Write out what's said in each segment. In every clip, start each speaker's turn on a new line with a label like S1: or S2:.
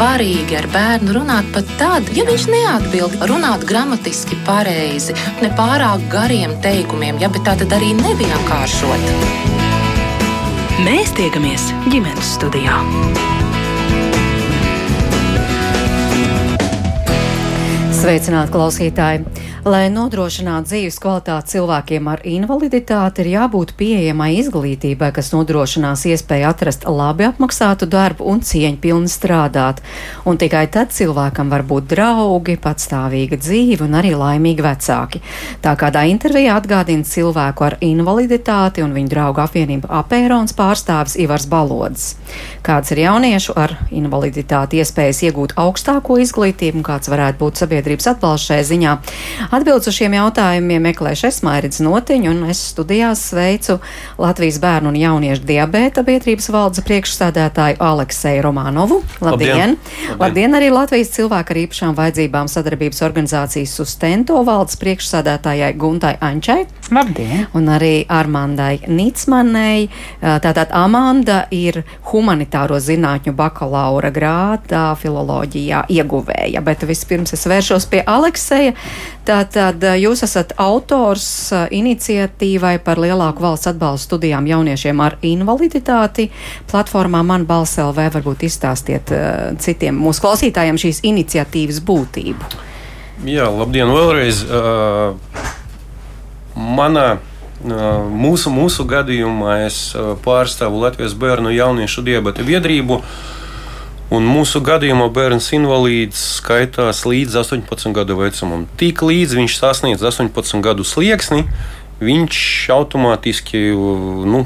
S1: svarīgi ar bērnu runāt pat tad, ja viņš neatbild, runāt gramatiski pareizi, ne pārāk gariem teikumiem, ja, bet tā tad arī nevienkāršot.
S2: Mēs tiekamies ģimenes studijā.
S3: Sveicināti klausītāji! Lai nodrošinātu dzīves kvalitāti cilvēkiem ar invaliditāti, ir jābūt pieejamai izglītībai, kas nodrošinās iespēju atrast labi apmaksātu darbu un cieņpilni strādāt. Un tikai tad cilvēkam var būt draugi, patstāvīga dzīve un arī laimīgi vecāki. Tā kādā intervijā atgādina cilvēku ar invaliditāti un viņu draugu apvienību apērons pārstāvis Ivars Balods. Kāds ir jauniešu ar invaliditāti iespējas iegūt augstāko izglītību un kāds varētu būt sabiedrības atbalsts šajā ziņā? Atbildes uz šiem jautājumiem meklēšu es Mairits Notiņu, un es studijās sveicu Latvijas bērnu un jauniešu diabēta biedrības valdes priekšsādātāju Alekseju Romanovu. Labdien! Labdien! Labdien arī Latvijas cilvēku ar īpašām vajadzībām sadarbības organizācijas Sustento valdes priekšsādātājai Guntai Ančai.
S4: Labdien!
S3: Un arī Armandai Nīcmanei. Tātad Amanda ir humanitāro zinātņu bakalaura grāda filoloģijā ieguvēja, bet vispirms es vēršos pie Alekseja. Tātad jūs esat autors iniciatīvai par lielāku valsts atbalstu studijām jauniešiem ar invaliditāti. Platformā Man Balss LV varbūt izstāstiet citiem mūsu klausītājiem šīs iniciatīvas būtību.
S5: Jā, labdien vēlreiz. Manā mūsu, mūsu gadījumā es pārstāvu Latvijas bērnu jauniešu diabeta biedrību. Un mūsu gadījumā bērns invalīds skaitās līdz 18 gadu vecumam. Tik līdz viņš sasniedz 18 gadu slieksni, viņš automātiski nu,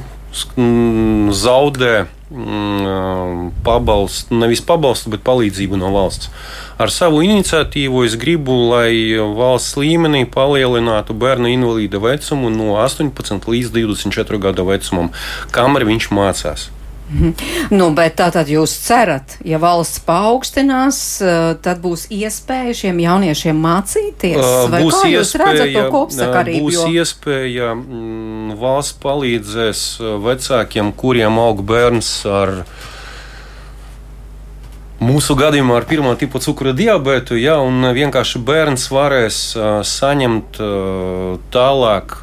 S5: zaudē mm, pabalstu, nevis pabalstu, bet palīdzību no valsts. Ar savu iniciatīvu es gribu, lai valsts līmenī palielinātu bērnu invalīda vecumu no 18 līdz 24 gadu vecumam, kamēr viņš mācās.
S3: Mhm. Nu, bet tā tad jūs cerat, ja valsts paaugstinās, eh, tad būs iespēja šiem jauniešiem mācīties?
S5: Vai būs kā jūs redzat to kopsakarību? Būs jo? iespēja, mm, valsts palīdzēs vecākiem, kuriem aug bērns ar Mūsu gadījumā ar pirmā tipa cukura diabetu, ja vienkārši bērns varēs saņemt tālāk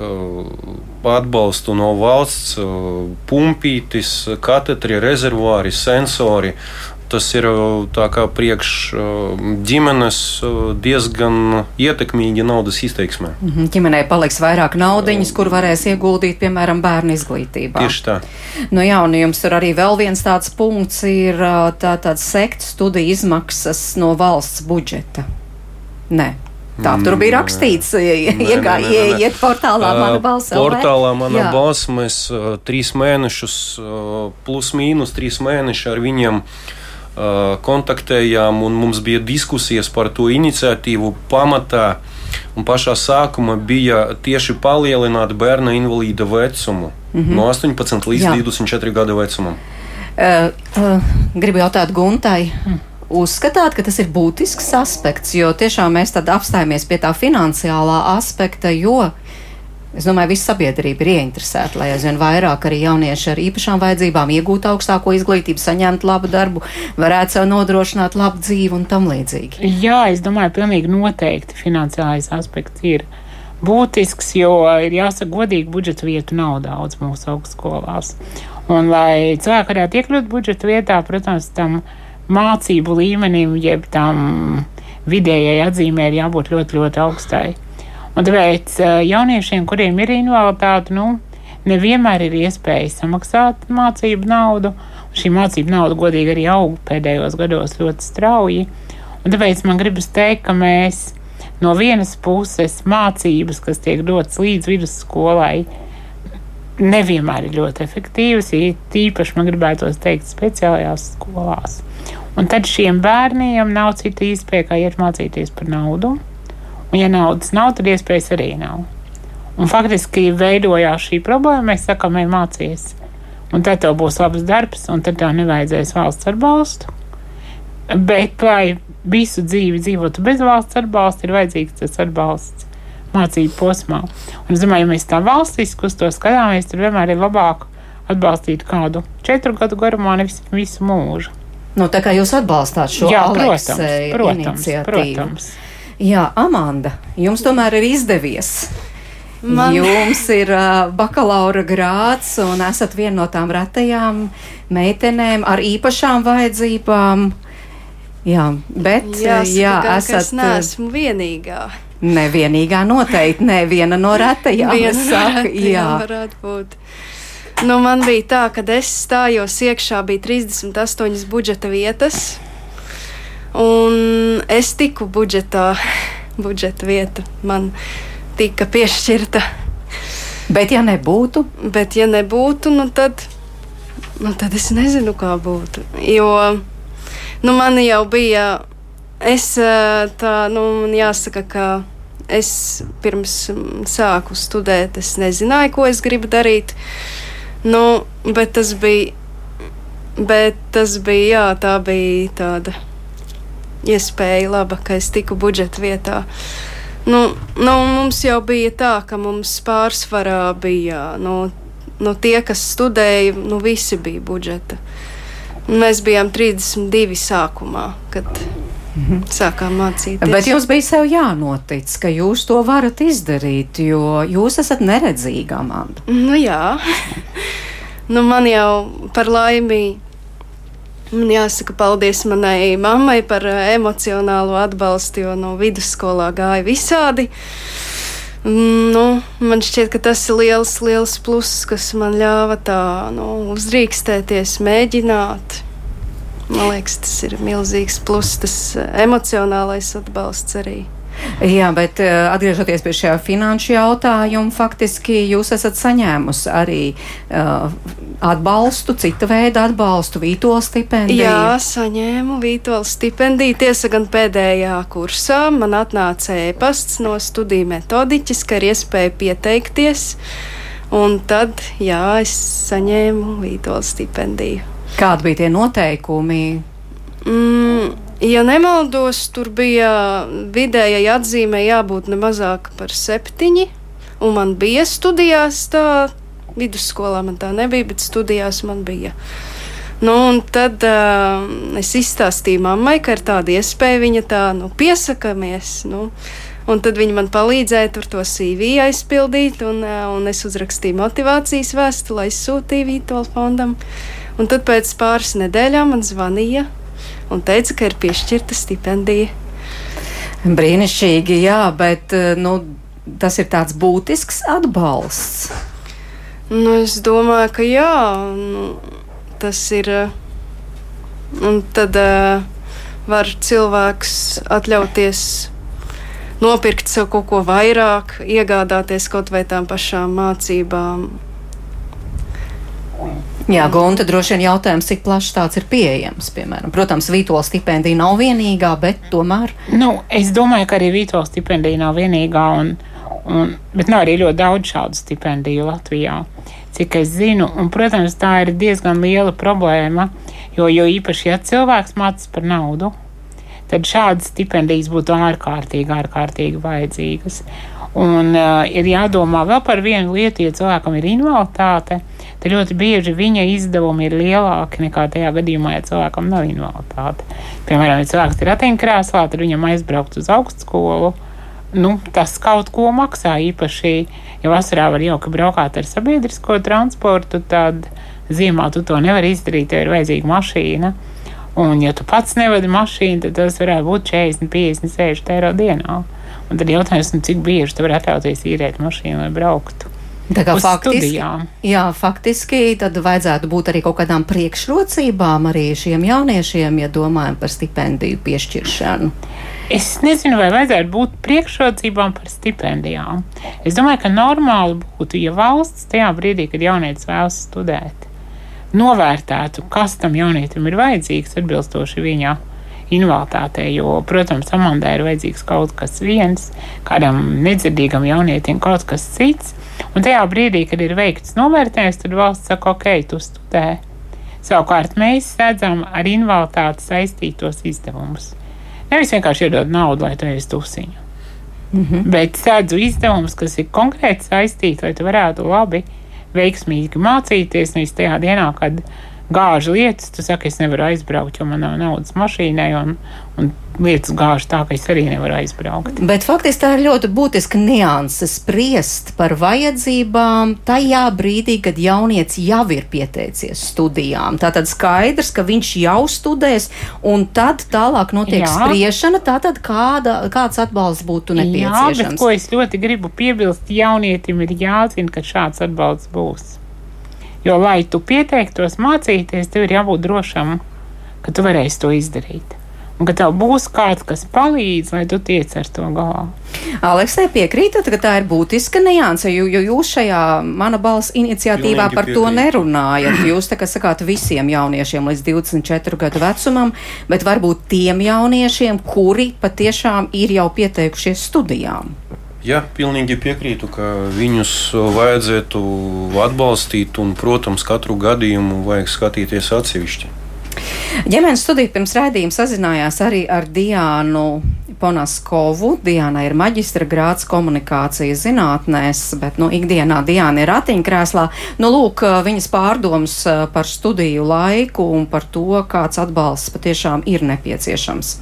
S5: atbalstu no valsts, pumpītis, katetri, rezervuāri, sensori tas ir priekš ģimenes diezgan ietekmīgi naudas izteiksmē.
S3: Mm -hmm. Ģimenei paliks vairāk naudiņas, kur varēs ieguldīt, piemēram, bērnu izglītībā.
S5: Tieši tā.
S3: Nu jā, un jums tur arī vēl viens tāds punkts ir tā, tāds sekt studiju izmaksas no valsts budžeta. Nē. Tā tur bija rakstīts, ieiet portālā mana balss.
S5: Portālā mana balss mēs trīs mēnešus, plus mīnus trīs mēneši ar viņiem uh, kontaktējām, un mums bija diskusijas par to iniciatīvu pamatā. Un pašā sākumā bija tieši palielināt bērna invalīda vecumu mm -hmm. no 18 līdz Jā. 24 gadu vecumam.
S3: Uh, uh, gribu jautāt Guntai. Mm. Uzskatāt, ka tas ir būtisks aspekts, jo tiešām mēs tad apstājamies pie tā finansiālā aspekta, jo uh, Es domāju, visa sabiedrība ir ieinteresēta, lai aizvien vairāk arī jaunieši ar īpašām vajadzībām iegūtu augstāko izglītību, saņemtu labu darbu, varētu sev nodrošināt labu dzīvi un tam līdzīgi.
S4: Jā, es domāju, pilnīgi noteikti finansiālais aspekts ir būtisks, jo ir jāsaka, godīgi budžeta vietu nav daudz mūsu augstskolās. Un, lai cilvēki varētu iekļūt budžeta vietā, protams, tam mācību līmenim, jeb tam vidējai atzīmē ir jābūt ļoti, ļoti augstai. Un tāpēc jauniešiem, kuriem ir invaliditāte, nu, nevienmēr ir iespēja samaksāt mācību naudu. Šī mācību nauda, godīgi, arī aug pēdējos gados ļoti strauji. Un tāpēc man gribas teikt, ka mēs no vienas puses mācības, kas tiek dotas līdz vidusskolai, nevienmēr ir ļoti efektīvas. Īpaši man gribētos teikt, speciālajās skolās. Un tad šiem bērniem nav cita iespēja, kā iet mācīties par naudu. Un, ja naudas nav, tad iespējas arī nav. Un faktiski veidojās šī problēma. Mēs sakām, ej mācīties. Un tad tev būs labs darbs, un tad tev nevajadzēs valsts atbalstu. Bet, lai visu dzīvi dzīvotu bez valsts atbalsta, ir vajadzīgs tas atbalsts mācību posmā. Un es domāju, ja mēs tā valstiski uz to skatāmies, tad vienmēr ir labāk atbalstīt kādu četru gadu garumā, nevis visu mūžu.
S3: Nu, tā kā jūs atbalstāt šo
S4: Jā, protams, protams,
S3: iniciatīvu.
S4: protams.
S3: Jā, Amanda, jums tomēr ir izdevies. Man... Jums ir uh, bakalaura grāds un esat viena no tām retajām meitenēm ar īpašām vajadzībām. Jā, bet
S6: Jāsaka,
S3: jā,
S6: es
S3: esat uh,
S6: neesmu vienīgā.
S3: nevienīgā noteikti, neviena no retajām.
S6: Viena
S3: es
S6: no
S3: jā.
S6: varētu būt. Nu, man bija tā, ka es stājos iekšā, bija 38 budžeta vietas, un es tiku budžetā. Budžeta vieta man tika piešķirta.
S3: Bet, ja nebūtu,
S6: Bet, ja nebūtu, nu tad, nu tad es nezinu, kā būtu. Jo nu, man jau bija, es tā, nu, man jāsaka, ka es pirms sāku studēt, es nezināju, ko es gribu darīt. Nu, bet tas bija, bet tas bija, jā, tā bija tāda iespēja laba, ka es tiku budžeta vietā. Nu, nu, mums jau bija tā, ka mums pārsvarā bija nu, nu, tie, kas studēja, nu, visi bija budžeta. Mēs bijām 32 sākumā, kad sākām mācīties.
S3: bet jums bija sev jānotic, ka jūs to varat izdarīt, jo jūs esat neredzīga, Amanda.
S6: Nu, jā, nu, man jau par laimi. Man jāsaka, paldies manai mammai par eh, emocionālo atbalstu, jo no vidusskolā gāja visādi. Nu, man šķiet, ka tas ir liels, liels pluss, kas man ļāva tā nu, uzdrīkstēties, mēģināt. Man liekas, tas ir milzīgs pluss, tas eh, emocionālais atbalsts arī.
S3: Jā, bet eh, atgriežoties pie šā finanšu jautājuma, faktiski jūs esat saņēmusi arī uh, atbalstu, cita veida atbalstu, vītola stipendiju.
S6: Jā, saņēmu Vītola stipendiju. Tiesa gan pēdējā kursā man atnāca ēpasts no studiju metodiķis, ka ir iespēja pieteikties. Un tad, jā, es saņēmu Vītola stipendiju.
S3: Kādi bija tie noteikumi?
S6: Mm, ja nemaldos, tur bija vidējai atzīmē jābūt ne mazāk par septiņi. Un man bija studijās tā, vidusskolā man tā nebija, bet studijās man bija. Nu, un tad uh, es izstāstīju mammai, ka ir tāda iespēja, viņa tā nu, piesakāmies. Nu, un tad viņa man palīdzēja tur to CV aizpildīt, un, uh, un es uzrakstīju motivācijas vēstuli, aizsūtīju Vītola fondam. Un tad pēc pāris nedēļām man zvanīja un teica, ka ir piešķirta stipendija.
S3: Brīnišķīgi, jā, bet eh, nu, tas ir tāds būtisks atbalsts.
S6: Nu, es domāju, ka jā, nu, tas ir. uh, Un tad uh, var cilvēks atļauties nopirkt sev kaut ko vairāk, iegādāties kaut vai tām pašām mācībām.
S3: Jā, Gunta, droši vien jautājums, cik plašs tāds ir pieejams. Piemēram. Protams, Vītola stipendija nav vienīgā, bet tomēr.
S4: Nu, es domāju, ka arī Vītola stipendija nav vienīgā, un, un, bet nav arī ļoti daudz šādu stipendiju Latvijā. Cik es zinu, un, protams, tā ir diezgan liela problēma, jo, jo īpaši, ja cilvēks mācās par naudu, tad šādas stipendijas būtu ārkārtīgi, ārkārtīgi vajadzīgas. Un uh, ir jādomā vēl par vienu lietu, ja cilvēkam ir invaliditāte, tad ļoti bieži viņa izdevumi ir lielāki nekā tajā gadījumā, ja cilvēkam nav invaliditāte. Piemēram, ja cilvēks ir ratiņkrēslā, tad viņam aizbraukt uz augstskolu. Nu, tas kaut ko maksā īpaši, ja vasarā var jauki braukāt ar sabiedrisko transportu, tad ziemā tu to nevari izdarīt, tev ir vajadzīga mašīna. Un, ja tu pats nevadi mašīnu, tad tas varētu būt 40, 50, 60 eiro dienā. Un tad jautājums, nu, cik bieži tu vari atļauties īrēt mašīnu, lai brauktu.
S3: Tā kā faktiski,
S4: studijām.
S3: jā, faktiski tad vajadzētu būt arī kaut kādām priekšrocībām arī šiem jauniešiem, ja domājam par stipendiju piešķiršanu.
S4: Es nezinu, vai vajadzētu būt priekšrocībām par stipendijām. Es domāju, ka normāli būtu, ja valsts tajā brīdī, kad jaunietis vēlas studēt, novērtētu, kas tam jaunietim ir vajadzīgs atbilstoši viņa invaliditātei. Jo, protams, Amandai ir vajadzīgs kaut kas viens, kādam nedzirdīgam jaunietim kaut kas cits. Un tajā brīdī, kad ir veikts novērtējums, tad valsts saka, ok, tu studē. Savukārt mēs redzam ar invaliditāti saistītos izdevumus. Nevis vienkārši iedod naudu, lai tu esi tusiņu. Mm -hmm. Bet sēdzu izdevumus, kas ir konkrēti saistīti, lai tu varētu labi, veiksmīgi mācīties. Nevis tajā dienā, kad gāžu lietas, tu saki, es nevaru aizbraukt, jo man nav naudas mašīnai, un, un lietas gāžu tā, ka es arī nevaru aizbraukt.
S3: Bet faktiski tā ir ļoti būtiska nianse spriest par vajadzībām tajā brīdī, kad jaunieci jau ir pieteicies studijām. Tātad skaidrs, ka viņš jau studēs, un tad tālāk notiek Jā. spriešana, tātad kāda, kāds atbalsts būtu nepieciešams.
S4: Jā, bet ko es ļoti gribu piebilst, jaunietim ir jāzina, ka šāds atbalsts būs. Jo, lai tu pieteiktos mācīties, tev ir jābūt drošam, ka tu varēsi to izdarīt. Un ka tev būs kāds, kas palīdz, lai tu tiec ar to galā.
S3: Aleksē, piekrītat, ka tā ir būtiska nianse, jo, jo jūs šajā mana balss iniciatīvā Pilnīgi par piekrīt. to nerunājat. Jūs tā kā sakāt visiem jauniešiem līdz 24 gadu vecumam, bet varbūt tiem jauniešiem, kuri patiešām ir jau pieteikušies studijām.
S5: Jā, pilnīgi piekrītu, ka viņus vajadzētu atbalstīt, un, protams, katru gadījumu vajag skatīties atsevišķi.
S3: Ģimenes studija pirms raidījuma sazinājās arī ar Diānu Ponaskovu. Diana ir maģistra grāts komunikācijas zinātnēs, bet nu, ikdienā Diana ir ratiņkrēslā. Nu, lūk, viņas pārdomas eh, par studiju laiku un par to, kāds atbalsts patiešām ir nepieciešams.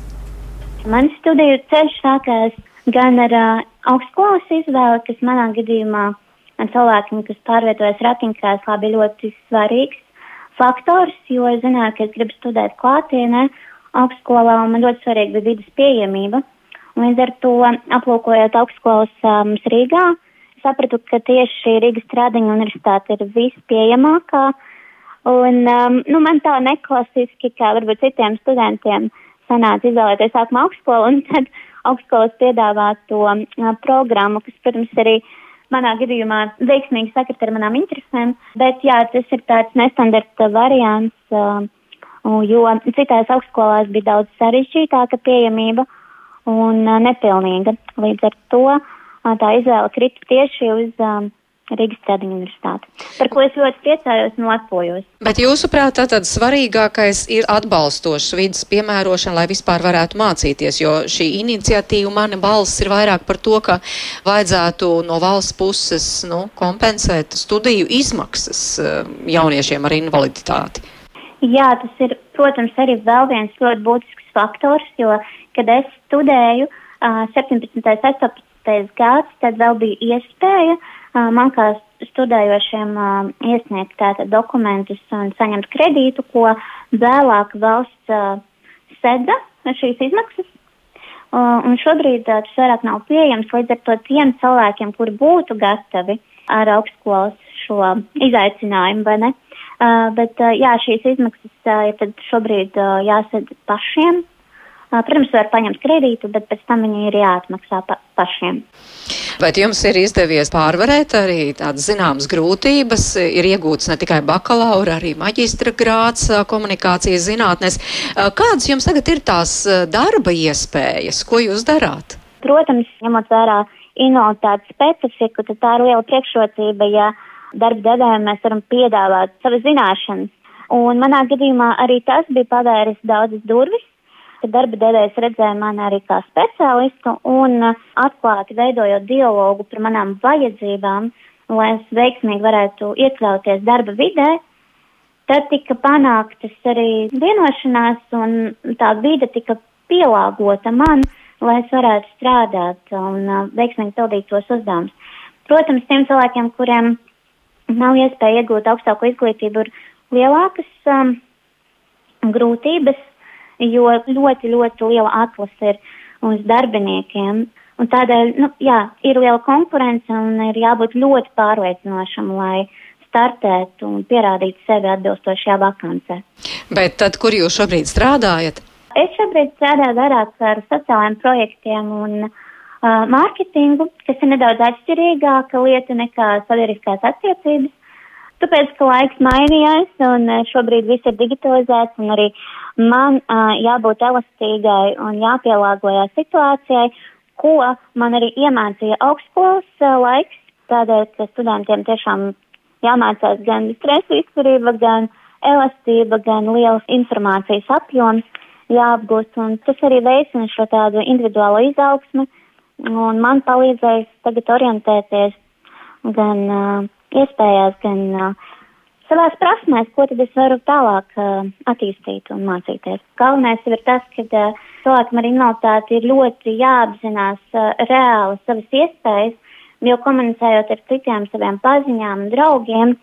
S7: Man studiju ceļš sākās gan ar uh, augstskolas izvēle, kas manā gadījumā cilvēkiem, kas pārvietojas ratiņkrēslā, bija ļoti svarīgs faktors, jo es zināju, ka es gribu studēt klātienē augstskolā, un man ļoti svarīga bija vidas pieejamība. Un līdz ar to, aplūkojot augstskolas um, Rīgā, sapratu, ka tieši Rīgas Strādiņa universitāte ir vispieejamākā. Un, um, nu, man tā neklasiski, kā varbūt citiem studentiem, sanāca izvēlēties sākumā augstskolu un tad augstskolas piedāvāto programmu, kas, protams, arī manā gadījumā veiksmīgi sakrit ar manām interesēm, bet jā, tas ir tāds nestandarta variants, jo citās augstskolās bija daudz sarežģītāka pieejamība un nepilnīga. Līdz ar to tā izvēle krita tieši uz Rīgas Stradiņu universitāti, par ko es ļoti priecājos un lepojos.
S3: Bet jūsuprāt, tātad svarīgākais ir atbalstošs vidas piemērošana, lai vispār varētu mācīties, jo šī iniciatīva mana balss ir vairāk par to, ka vajadzētu no valsts puses nu, kompensēt studiju izmaksas eh, jauniešiem ar invaliditāti.
S7: Jā, tas ir, protams, arī vēl viens ļoti būtisks faktors, jo, kad es studēju uh, 17. un 18. gads, tad vēl bija iespēja uh, man kā studējošiem iesniegt tātad dokumentus un saņemt kredītu, ko vēlāk valsts sedza šīs izmaksas. Un šobrīd tas vairāk nav pieejams, līdz ar to tiem cilvēkiem, kuri būtu gatavi ar augstskolas šo izaicinājumu, vai ne? Bet, jā, šīs izmaksas ir šobrīd jāsadz pašiem. Uh, protams, var paņemt kredītu, bet pēc tam viņi ir jāatmaksā pa pašiem.
S3: Bet jums ir izdevies pārvarēt arī tādas zināmas grūtības, ir iegūts ne tikai bakalaura, arī maģistra grāts komunikācijas zinātnēs. Kādas jums tagad ir tās darba iespējas? Ko jūs darāt?
S7: Protams, ņemot vērā invaliditātes specifiku, tad tā ir liela priekšrocība, ja darba devējiem mēs varam piedāvāt savas zināšanas. Un manā gadījumā arī tas bija pavēris daudzas durvis, ka darba devējs redzēja mani arī kā speciālistu un uh, atklāti veidojot dialogu par manām vajadzībām, lai es veiksmīgi varētu iekļauties darba vidē. Tad tika panāktas arī vienošanās, un tā vide tika pielāgota man, lai es varētu strādāt un uh, veiksmīgi pildīt tos uzdevumus. Protams, tiem cilvēkiem, kuriem nav iespēja iegūt augstāko izglītību, ir lielākas um, grūtības jo ļoti, ļoti liela atlase ir uz darbiniekiem. Un tādēļ, nu, jā, ir liela konkurence un ir jābūt ļoti pārliecinošam, lai startētu un pierādītu sevi atbilstošajā vakancē.
S3: Bet tad, kur jūs šobrīd strādājat?
S7: Es šobrīd strādāju vairāk ar sociālajiem projektiem un uh, mārketingu, kas ir nedaudz atšķirīgāka lieta nekā sabiedriskās attiecības. Tāpēc, ka laiks mainījās un šobrīd viss ir digitalizēts un arī man uh, jābūt elastīgai un jāpielāgojas situācijai, ko man arī iemācīja augstskolas uh, laiks, tādēļ, ka studentiem tiešām jāmācās gan stresa izturība, gan elastība, gan liels informācijas apjoms jāapgūst, un tas arī veicina šo tādu individuālo izaugsmu, un man palīdzēs tagad orientēties gan uh, iespējās, gan uh, savās prasmēs, ko tad es varu tālāk uh, attīstīt un mācīties. Galvenais ir tas, ka uh, cilvēkam ar invaliditāti ir ļoti jāapzinās uh, reāli savas iespējas, jo komunicējot ar citiem saviem paziņām un draugiem,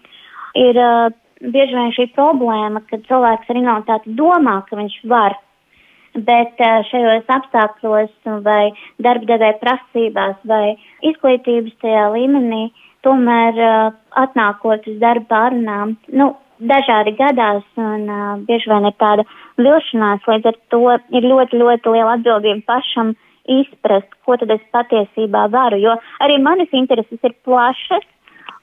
S7: ir uh, bieži vien šī problēma, ka cilvēks ar invaliditāti domā, ka viņš var, bet uh, šajos apstākļos vai darba devēja prasībās vai izglītības tajā līmenī uh, tomēr atnākot uz darba pārunām, nu, dažādi gadās un uh, bieži vien ir tāda vilšanās, līdz ar to ir ļoti, ļoti liela atbildība pašam izprast, ko tad es patiesībā varu, jo arī manas intereses ir plašas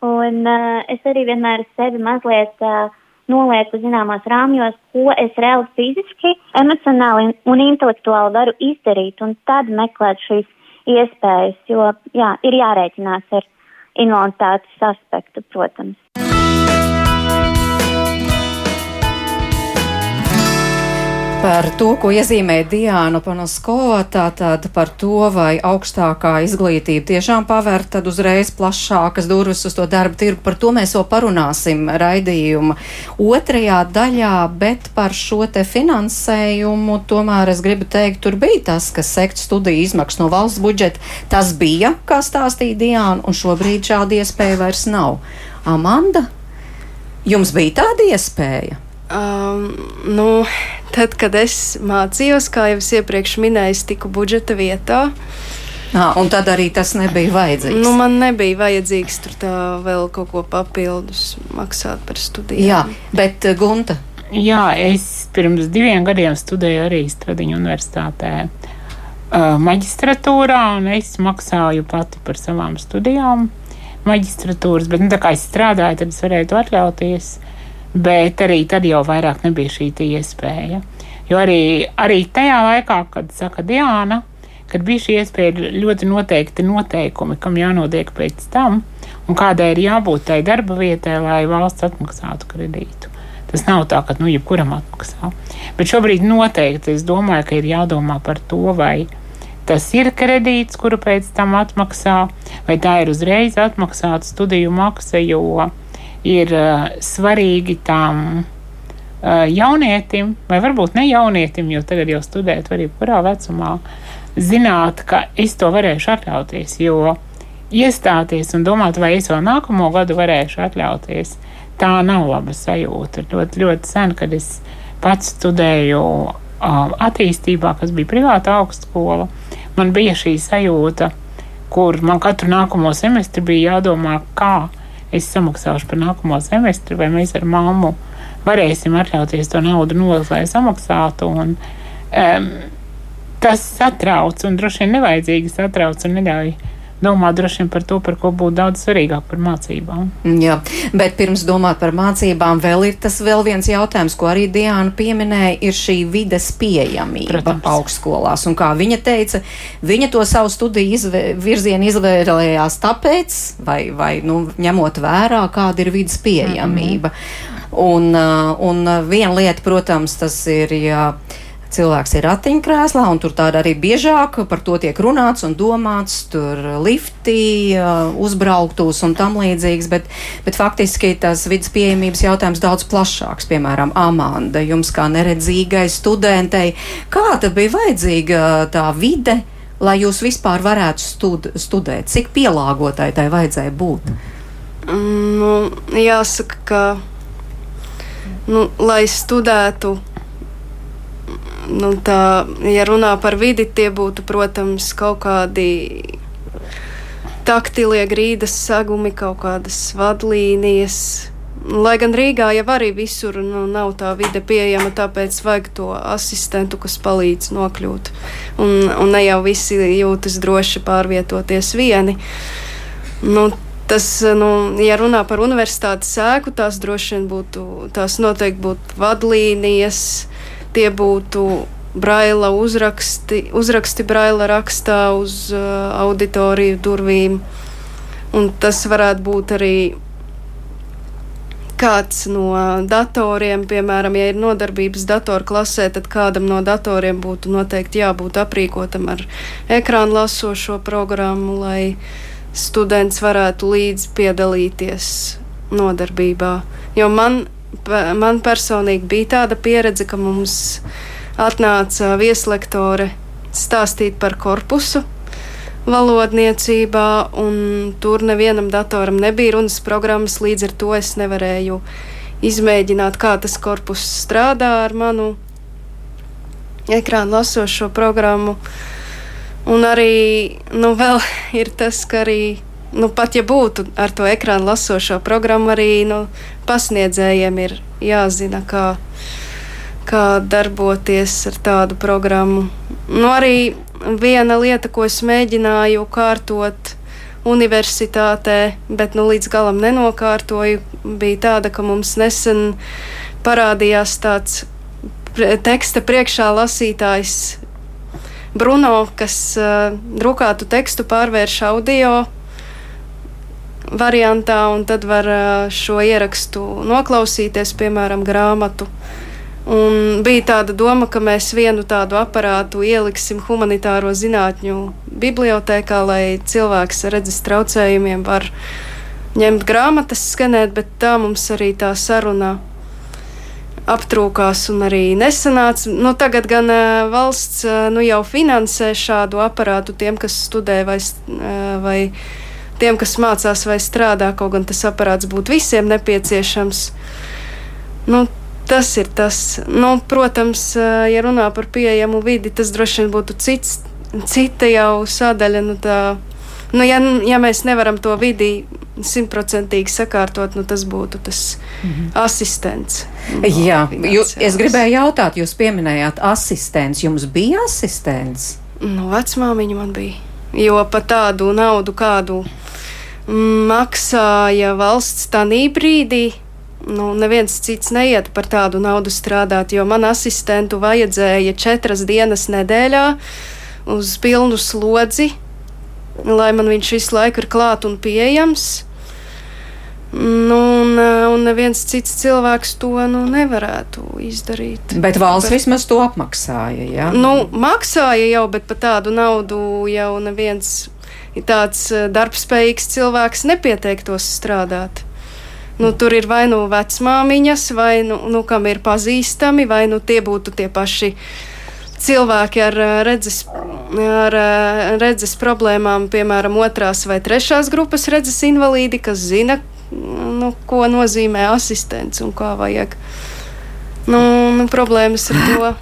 S7: un uh, es arī vienmēr sevi mazliet uh, nolieku zināmos rāmjos, ko es reāli fiziski, emocionāli un intelektuāli varu izdarīt un tad meklēt šīs iespējas, jo jā, ir jārēķinās ar invaliditātes aspektu, protams.
S3: Par to, ko iezīmē Diana Panaskova, tātad par to, vai augstākā izglītība tiešām paver tad uzreiz plašākas durvis uz to darba tirgu, par to mēs vēl parunāsim raidījuma otrajā daļā, bet par šo te finansējumu tomēr es gribu teikt, tur bija tas, kas sekt studiju izmaksas no valsts budžeta. Tas bija, kā stāstīja Diana, un šobrīd šāda iespēja vairs nav. Amanda, jums bija tāda iespēja?
S6: Um, nu, tad, kad es mācījos, kā jau es iepriekš minēju, es tiku budžeta vietā.
S3: À, un tad arī tas nebija vajadzīgs.
S6: Nu, man nebija vajadzīgs tur tā vēl kaut ko papildus maksāt par studijām.
S3: Jā, bet uh, Gunta.
S4: Jā, es pirms diviem gadiem studēju arī Stradiņu universitātē uh, maģistratūrā, un es maksāju pati par savām studijām maģistratūras, bet nu, tā kā es strādāju, tad es varēju to atļauties. Uh, bet arī tad jau vairāk nebija šī iespēja. Jo arī, arī tajā laikā, kad saka Diana, kad bija šī iespēja, ļoti noteikti noteikumi, kam jānotiek pēc tam, un kādai ir jābūt tai darba vietai, lai valsts atmaksātu kredītu. Tas nav tā, ka nu, jebkuram atmaksā. Bet šobrīd noteikti es domāju, ka ir jādomā par to, vai tas ir kredīts, kuru pēc tam atmaksā, vai tā ir uzreiz atmaksāta studiju maksa, jo ir uh, svarīgi tam uh, jaunietim, vai varbūt ne jaunietim, jo tagad jau studēt var jebkurā vecumā, zināt, ka es to varēšu atļauties. Jo iestāties un domāt, vai es vēl nākamo gadu varēšu atļauties, tā nav laba sajūta. Ļoti, ļoti sen, kad es pats studēju uh, attīstībā, kas bija privāta augstskola, man bija šī sajūta, kur man katru nākamo semestri bija jādomā, kā es samaksāšu par nākamo semestri, vai mēs ar mammu varēsim atļauties to naudu nolikt, lai samaksātu. Un, um, tas satrauc un droši vien nevajadzīgi satrauc un neļauj domā droši vien par to, par ko būtu daudz svarīgāk par mācībām.
S3: Jā, bet pirms domāt par mācībām, vēl ir tas vēl viens jautājums, ko arī Diana pieminēja, ir šī vides pieejamība Protams. augstskolās. Un kā viņa teica, viņa to savu studiju izvē, virzienu izvēlējās tāpēc, vai, vai nu, ņemot vērā, kāda ir vidas pieejamība. Mm -hmm. Un, uh, un viena lieta, protams, tas ir, ja cilvēks ir ratiņkrēslā, un tur tāda arī biežāk par to tiek runāts un domāts, tur lifti, uzbrauktos un tam līdzīgs, bet, bet faktiski tas vidas pieejamības jautājums daudz plašāks. Piemēram, Amanda, jums kā neredzīgai studentei, kā tad bija vajadzīga tā vide, lai jūs vispār varētu stud studēt? Cik pielāgotai tai vajadzēja būt?
S6: Mm, nu, jāsaka, ka, nu, lai studētu nu, tā, ja runā par vidi, tie būtu, protams, kaut kādi taktilie grīdas sagumi, kaut kādas vadlīnijas. Lai gan Rīgā jau arī visur nu, nav tā vide pieejama, tāpēc vajag to asistentu, kas palīdz nokļūt. Un, un ne jau visi jūtas droši pārvietoties vieni. Nu, tas, nu, ja runā par universitātes sēku, tās droši vien būtu, tās noteikti būtu vadlīnijas, tie būtu braila uzraksti, uzraksti braila rakstā uz uh, auditoriju durvīm. Un tas varētu būt arī kāds no datoriem, piemēram, ja ir nodarbības datoru klasē, tad kādam no datoriem būtu noteikti jābūt aprīkotam ar ekrānu lasošo programmu, lai students varētu līdzi piedalīties nodarbībā. Jo man, man personīgi bija tāda pieredze, ka mums atnāca vieslektore stāstīt par korpusu valodniecībā, un tur nevienam datoram nebija runas programmas, līdz ar to es nevarēju izmēģināt, kā tas korpus strādā ar manu ekrānu lasošo programmu. Un arī nu, ir tas, ka arī nu, pat ja būtu ar to ekrānu lasošo programmu, arī nu, pasniedzējiem ir jāzina, kā, kā darboties ar tādu programmu. Nu, arī viena lieta, ko es mēģināju kārtot universitātē, bet nu, līdz galam nenokārtoju, bija tāda, ka mums nesen parādījās tāds teksta priekšā lasītājs Bruno, kas uh, drukātu tekstu pārvērš audio variantā, un tad var uh, šo ierakstu noklausīties, piemēram, grāmatu. Un bija tāda doma, ka mēs vienu tādu aparātu ieliksim humanitāro zinātņu bibliotekā, lai cilvēks ar redzes traucējumiem var ņemt grāmatas, skanēt, bet tā mums arī tā saruna aptrūkās un arī nesanāca. Nu, tagad gan uh, valsts uh, nu, jau finansē šādu aparātu tiem, kas studē vai, vai tiem, kas mācās vai strādā, kaut gan tas aparāts būtu visiem nepieciešams. Nu, Tas ir tas. Nu, protams, ja runā par pieejamu vidi, tas droši vien būtu cits, cita jau sadaļa. Nu, tā, nu, ja, ja mēs nevaram to vidi simtprocentīgi sakārtot, nu, tas būtu tas mhm. asistents.
S3: No, Jā, jūs, es gribēju jautāt, jūs pieminējāt asistents. Jums bija asistents?
S6: Nu, vecmāmiņa man bija. Jo par tādu naudu, kādu maksāja valsts tajā brīdī, nu, neviens cits neiet par tādu naudu strādāt, jo man asistentu vajadzēja četras dienas nedēļā uz pilnu slodzi, lai man viņš visu laiku ir klāt un pieejams. Nu, un, un neviens cits cilvēks to nu, nevarētu izdarīt.
S3: Bet valsts bet, vismaz to apmaksāja. Ja?
S6: Nu, maksāja jau, bet par tādu naudu jau neviens tāds eh, darbspējīgs cilvēks nepieteiktos strādāt. Nu, tur ir vai nu vecmāmiņas, vai nu, nu kam ir pazīstami, vai nu tie būtu tie paši cilvēki ar redzes, ar redzes problēmām, piemēram, otrās vai trešās grupas redzes invalīdi, kas zina, nu, ko nozīmē asistents un kā vajag. Nu, nu, problēmas ar to.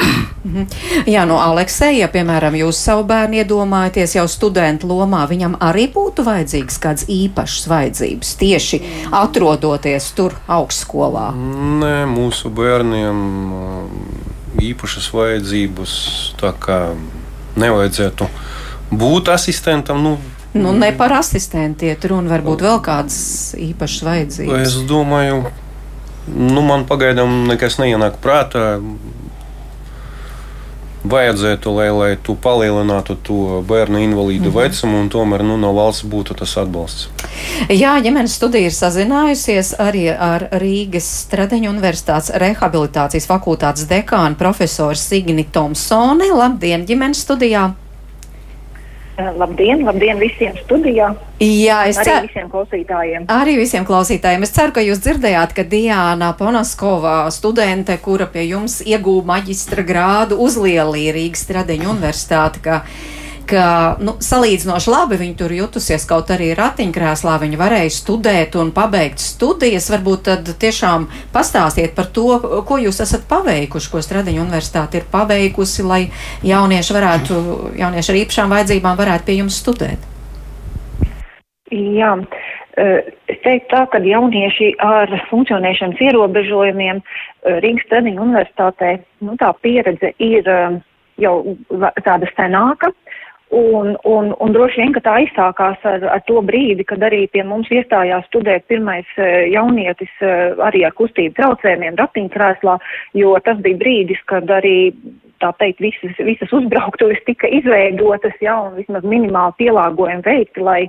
S3: Mhm. Jā, no Aleksēja, piemēram, jūs savu bērnu iedomājaties jau studentu lomā, viņam arī būtu vajadzīgs kāds īpašs vajadzības tieši atrodoties tur augstskolā?
S5: Nē, mūsu bērniem īpašas vajadzības tā kā nevajadzētu būt asistentam. Nu,
S3: Nu, ne par asistentu iet runa, varbūt vēl kādas īpašas vajadzības.
S5: Es domāju, Nu, man pagaidām nekas neienāk prātā. Vajadzētu, lai, lai tu palielinātu to bērnu invalīdu mm -hmm. vecumu, un tomēr nu, no valsts būtu tas atbalsts.
S3: Jā, ģimenes studija ir sazinājusies arī ar Rīgas Stradeņu Universitātes rehabilitācijas fakultātes dekānu profesoru Signi Tomsoni. Labdien, ģimenes studijā!
S8: Eh, labdien, labdien visiem studijā.
S3: Jā, es
S8: ceru. Arī visiem klausītājiem.
S3: Arī visiem klausītājiem. Es ceru, ka jūs dzirdējāt, ka Diana Ponaskova, studente, kura pie jums iegūta maģistra grādu, uzlielīja Rīgas Tradeņu universitāti, ka nu, salīdzinoši labi viņi tur jutusies, kaut arī ratiņkrēslā viņi varēja studēt un pabeigt studijas. Varbūt tad tiešām pastāstiet par to, ko jūs esat paveikuši, ko Stradiņa universitāte ir paveikusi, lai jaunieši varētu, jaunieši ar īpašām vajadzībām varētu pie jums studēt.
S8: Jā, es teiktu tā, ka jaunieši ar funkcionēšanas ierobežojumiem Rīgas Stradiņa universitātē, nu tā pieredze ir jau tāda senāka. Un, un, un droši vien, ka tā izsākās ar, ar to brīdi, kad arī pie mums iestājās studēt pirmais eh, jaunietis eh, arī ar kustību traucējumiem ratiņkrēslā, jo tas bija brīdis, kad arī, tā teikt, visas, visas uzbrauktuves tika izveidotas, ja, un vismaz minimāli pielāgojumi veikti, lai,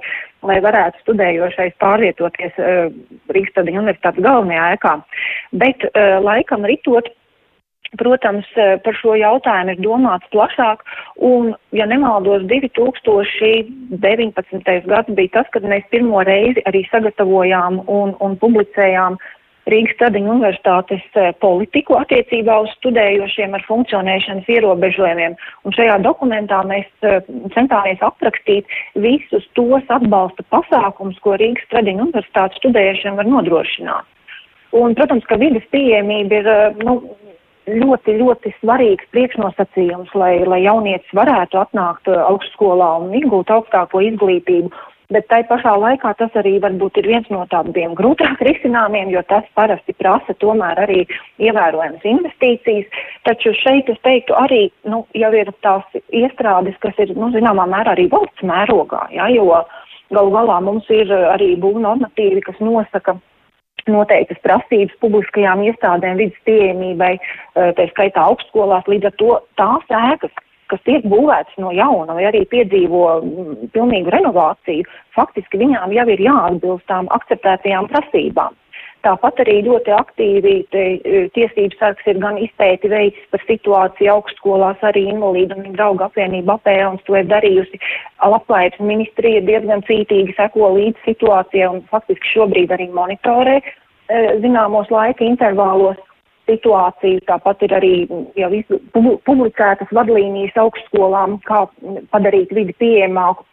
S8: lai varētu studējošais pārvietoties uh, Rīgas Universitātes galvenajā ēkā. Bet uh, laikam ritot Protams, par šo jautājumu ir domāts plašāk, un, ja nemaldos, 2019. gads bija tas, kad mēs pirmo reizi arī sagatavojām un, un publicējām Rīgas Tradiņu universitātes politiku attiecībā uz studējošiem ar funkcionēšanas ierobežojumiem. Un šajā dokumentā mēs centāmies aprakstīt visus tos atbalsta pasākums, ko Rīgas Tradiņu universitātes studējušiem var nodrošināt. Un, protams, ka vidas pieejamība ir nu, ļoti, ļoti svarīgs priekšnosacījums, lai, lai jaunietis varētu atnākt augstskolā un iegūt augstāko izglītību. Bet tai pašā laikā tas arī varbūt ir viens no tādiem grūtāk risināmiem, jo tas parasti prasa tomēr arī ievērojamas investīcijas. Taču šeit es teiktu arī, nu, jau ir tās iestrādes, kas ir, nu, zināmā mērā arī valsts mērogā, ja, jo galu galā mums ir arī būvnormatīvi, kas nosaka noteiktas prasības publiskajām iestādēm vidas pieejamībai, eh, tā skaitā augstskolās, līdz ar to tās ēkas, kas tiek būvētas no jauna vai arī piedzīvo mm, pilnīgu renovāciju, faktiski viņām jau ir jāatbilst tām akceptētajām prasībām. Tāpat arī ļoti aktīvi te, e, tiesības sargs ir gan izpēti veicis par situāciju augstskolās, arī invalīdu un draugu apvienību apēlams to ir darījusi. Labklājības ministrija diezgan cītīgi seko līdz situācijai un faktiski šobrīd arī monitorē e, zināmos laika intervālos situāciju. Tāpat ir arī jau publicētas vadlīnijas augstskolām, kā padarīt vidi pieejamāku.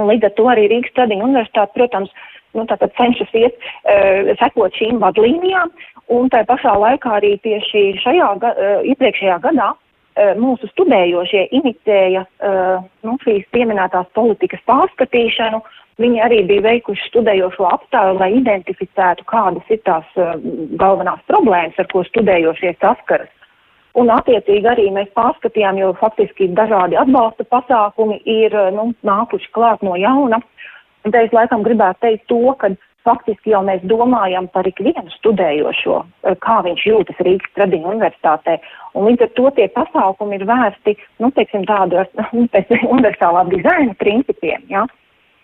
S8: Līdz ar to arī Rīgas Tradiņu universitāte, protams, nu, tātad cenšas iet, uh, sekot šīm vadlīnijām, un tā pašā laikā arī tieši šajā, uh, iepriekšējā gadā uh, mūsu studējošie inicēja uh, nu, šīs pieminētās politikas pārskatīšanu. Viņi arī bija veikuši studējošo aptāju, lai identificētu, kādas ir tās uh, galvenās problēmas, ar ko studējošie saskaras. Un, attiecīgi, arī mēs pārskatījām, jo faktiski dažādi atbalsta pasākumi ir nu, nākuši klāt no jauna. Un te es laikam gribētu teikt to, ka faktiski jau mēs domājam par ikvienu studējošo, eh, kā viņš jūtas Rīgas Tradiņu universitātē. Un līdz ar to tie pasākumi ir vērsti, nu, teiksim, tādu nu, pēc universālā dizaina principiem, ja?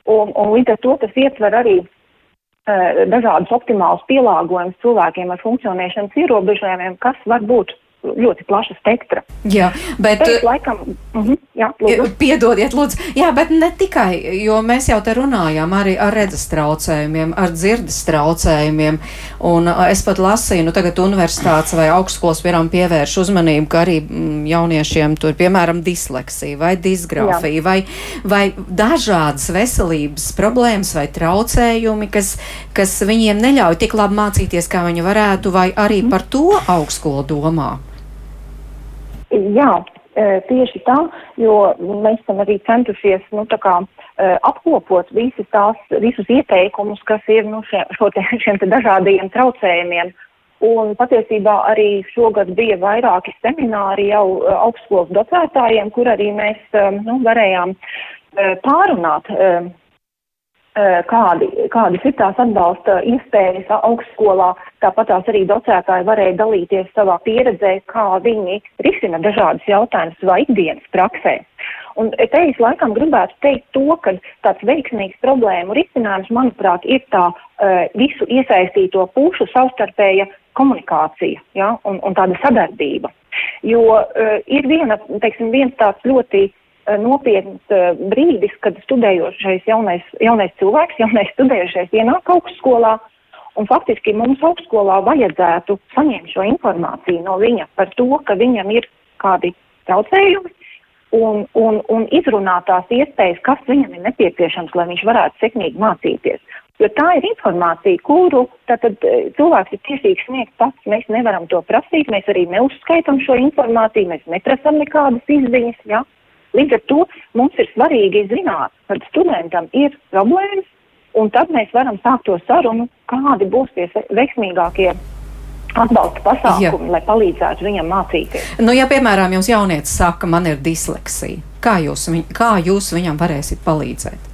S8: Un, un līdz ar to tas ietver arī uh, dažādus optimālus pielāgojumus cilvēkiem ar funkcionēšanas ierobežojumiem, kas var būt ļoti plaša spektra.
S3: Jā, bet.
S8: Pēc, laikam, uh -huh, jā, lūdzu.
S3: Piedodiet, lūdzu. Jā, bet ne tikai, jo mēs jau te runājām arī ar redzes traucējumiem, ar dzirdes traucējumiem. Un es pat lasīju, nu tagad universitātes vai augstskolas piemēram pievērš uzmanību, ka arī mm, jauniešiem tur, piemēram, disleksija vai disgrafija vai, vai dažādas veselības problēmas vai traucējumi, kas, kas viņiem neļauj tik labi mācīties, kā viņi varētu, vai arī par to augstskolu domā.
S8: Jā, e, tieši tā, jo mēs esam arī centušies, nu, kā e, apkopot visas tās, visus ieteikumus, kas ir, nu, šie, te, šiem te dažādajiem traucējumiem. Un patiesībā arī šogad bija vairāki semināri jau e, augstskolas docētājiem, kur arī mēs, nu, varējām pārunāt kādi, kādas ir tās atbalsta iespējas augstskolā. Tāpat tās arī docētāji varēja dalīties savā pieredzē, kā viņi risina dažādas jautājumas savā ikdienas praksē. Un te es laikam gribētu teikt to, ka tāds veiksmīgs problēmu risinājums, manuprāt, ir tā uh, visu iesaistīto pušu savstarpēja komunikācija ja, un, un tāda sadarbība. Jo uh, ir viena, teiksim, viens tāds ļoti Eh, nopietns uh, brīdis, kad studējošais jaunais, jaunais cilvēks, jaunais studējošais ienāk augstskolā, un faktiski mums augstskolā vajadzētu saņemt šo informāciju no viņa par to, ka viņam ir kādi traucējumi, un, un, un izrunāt tās iespējas, kas viņam ir nepieciešams, lai viņš varētu sekmīgi mācīties. Jo tā ir informācija, kuru tātad, eh, cilvēks ir tiesīgs sniegt pats. Mēs nevaram to prasīt, mēs arī neuzskaitam šo informāciju, mēs neprasam nekādas izziņas. Ja? Līdz ar to mums ir svarīgi zināt, kad studentam ir problēmas, un tad mēs varam sākt to sarunu, kādi būs tie veiksmīgākie atbalsta pasākumi, Jā. lai palīdzētu viņam mācīties.
S3: Nu, ja, piemēram, jums jaunietis saka, man ir disleksija, kā jūs, viņ, kā jūs viņam varēsiet palīdzēt?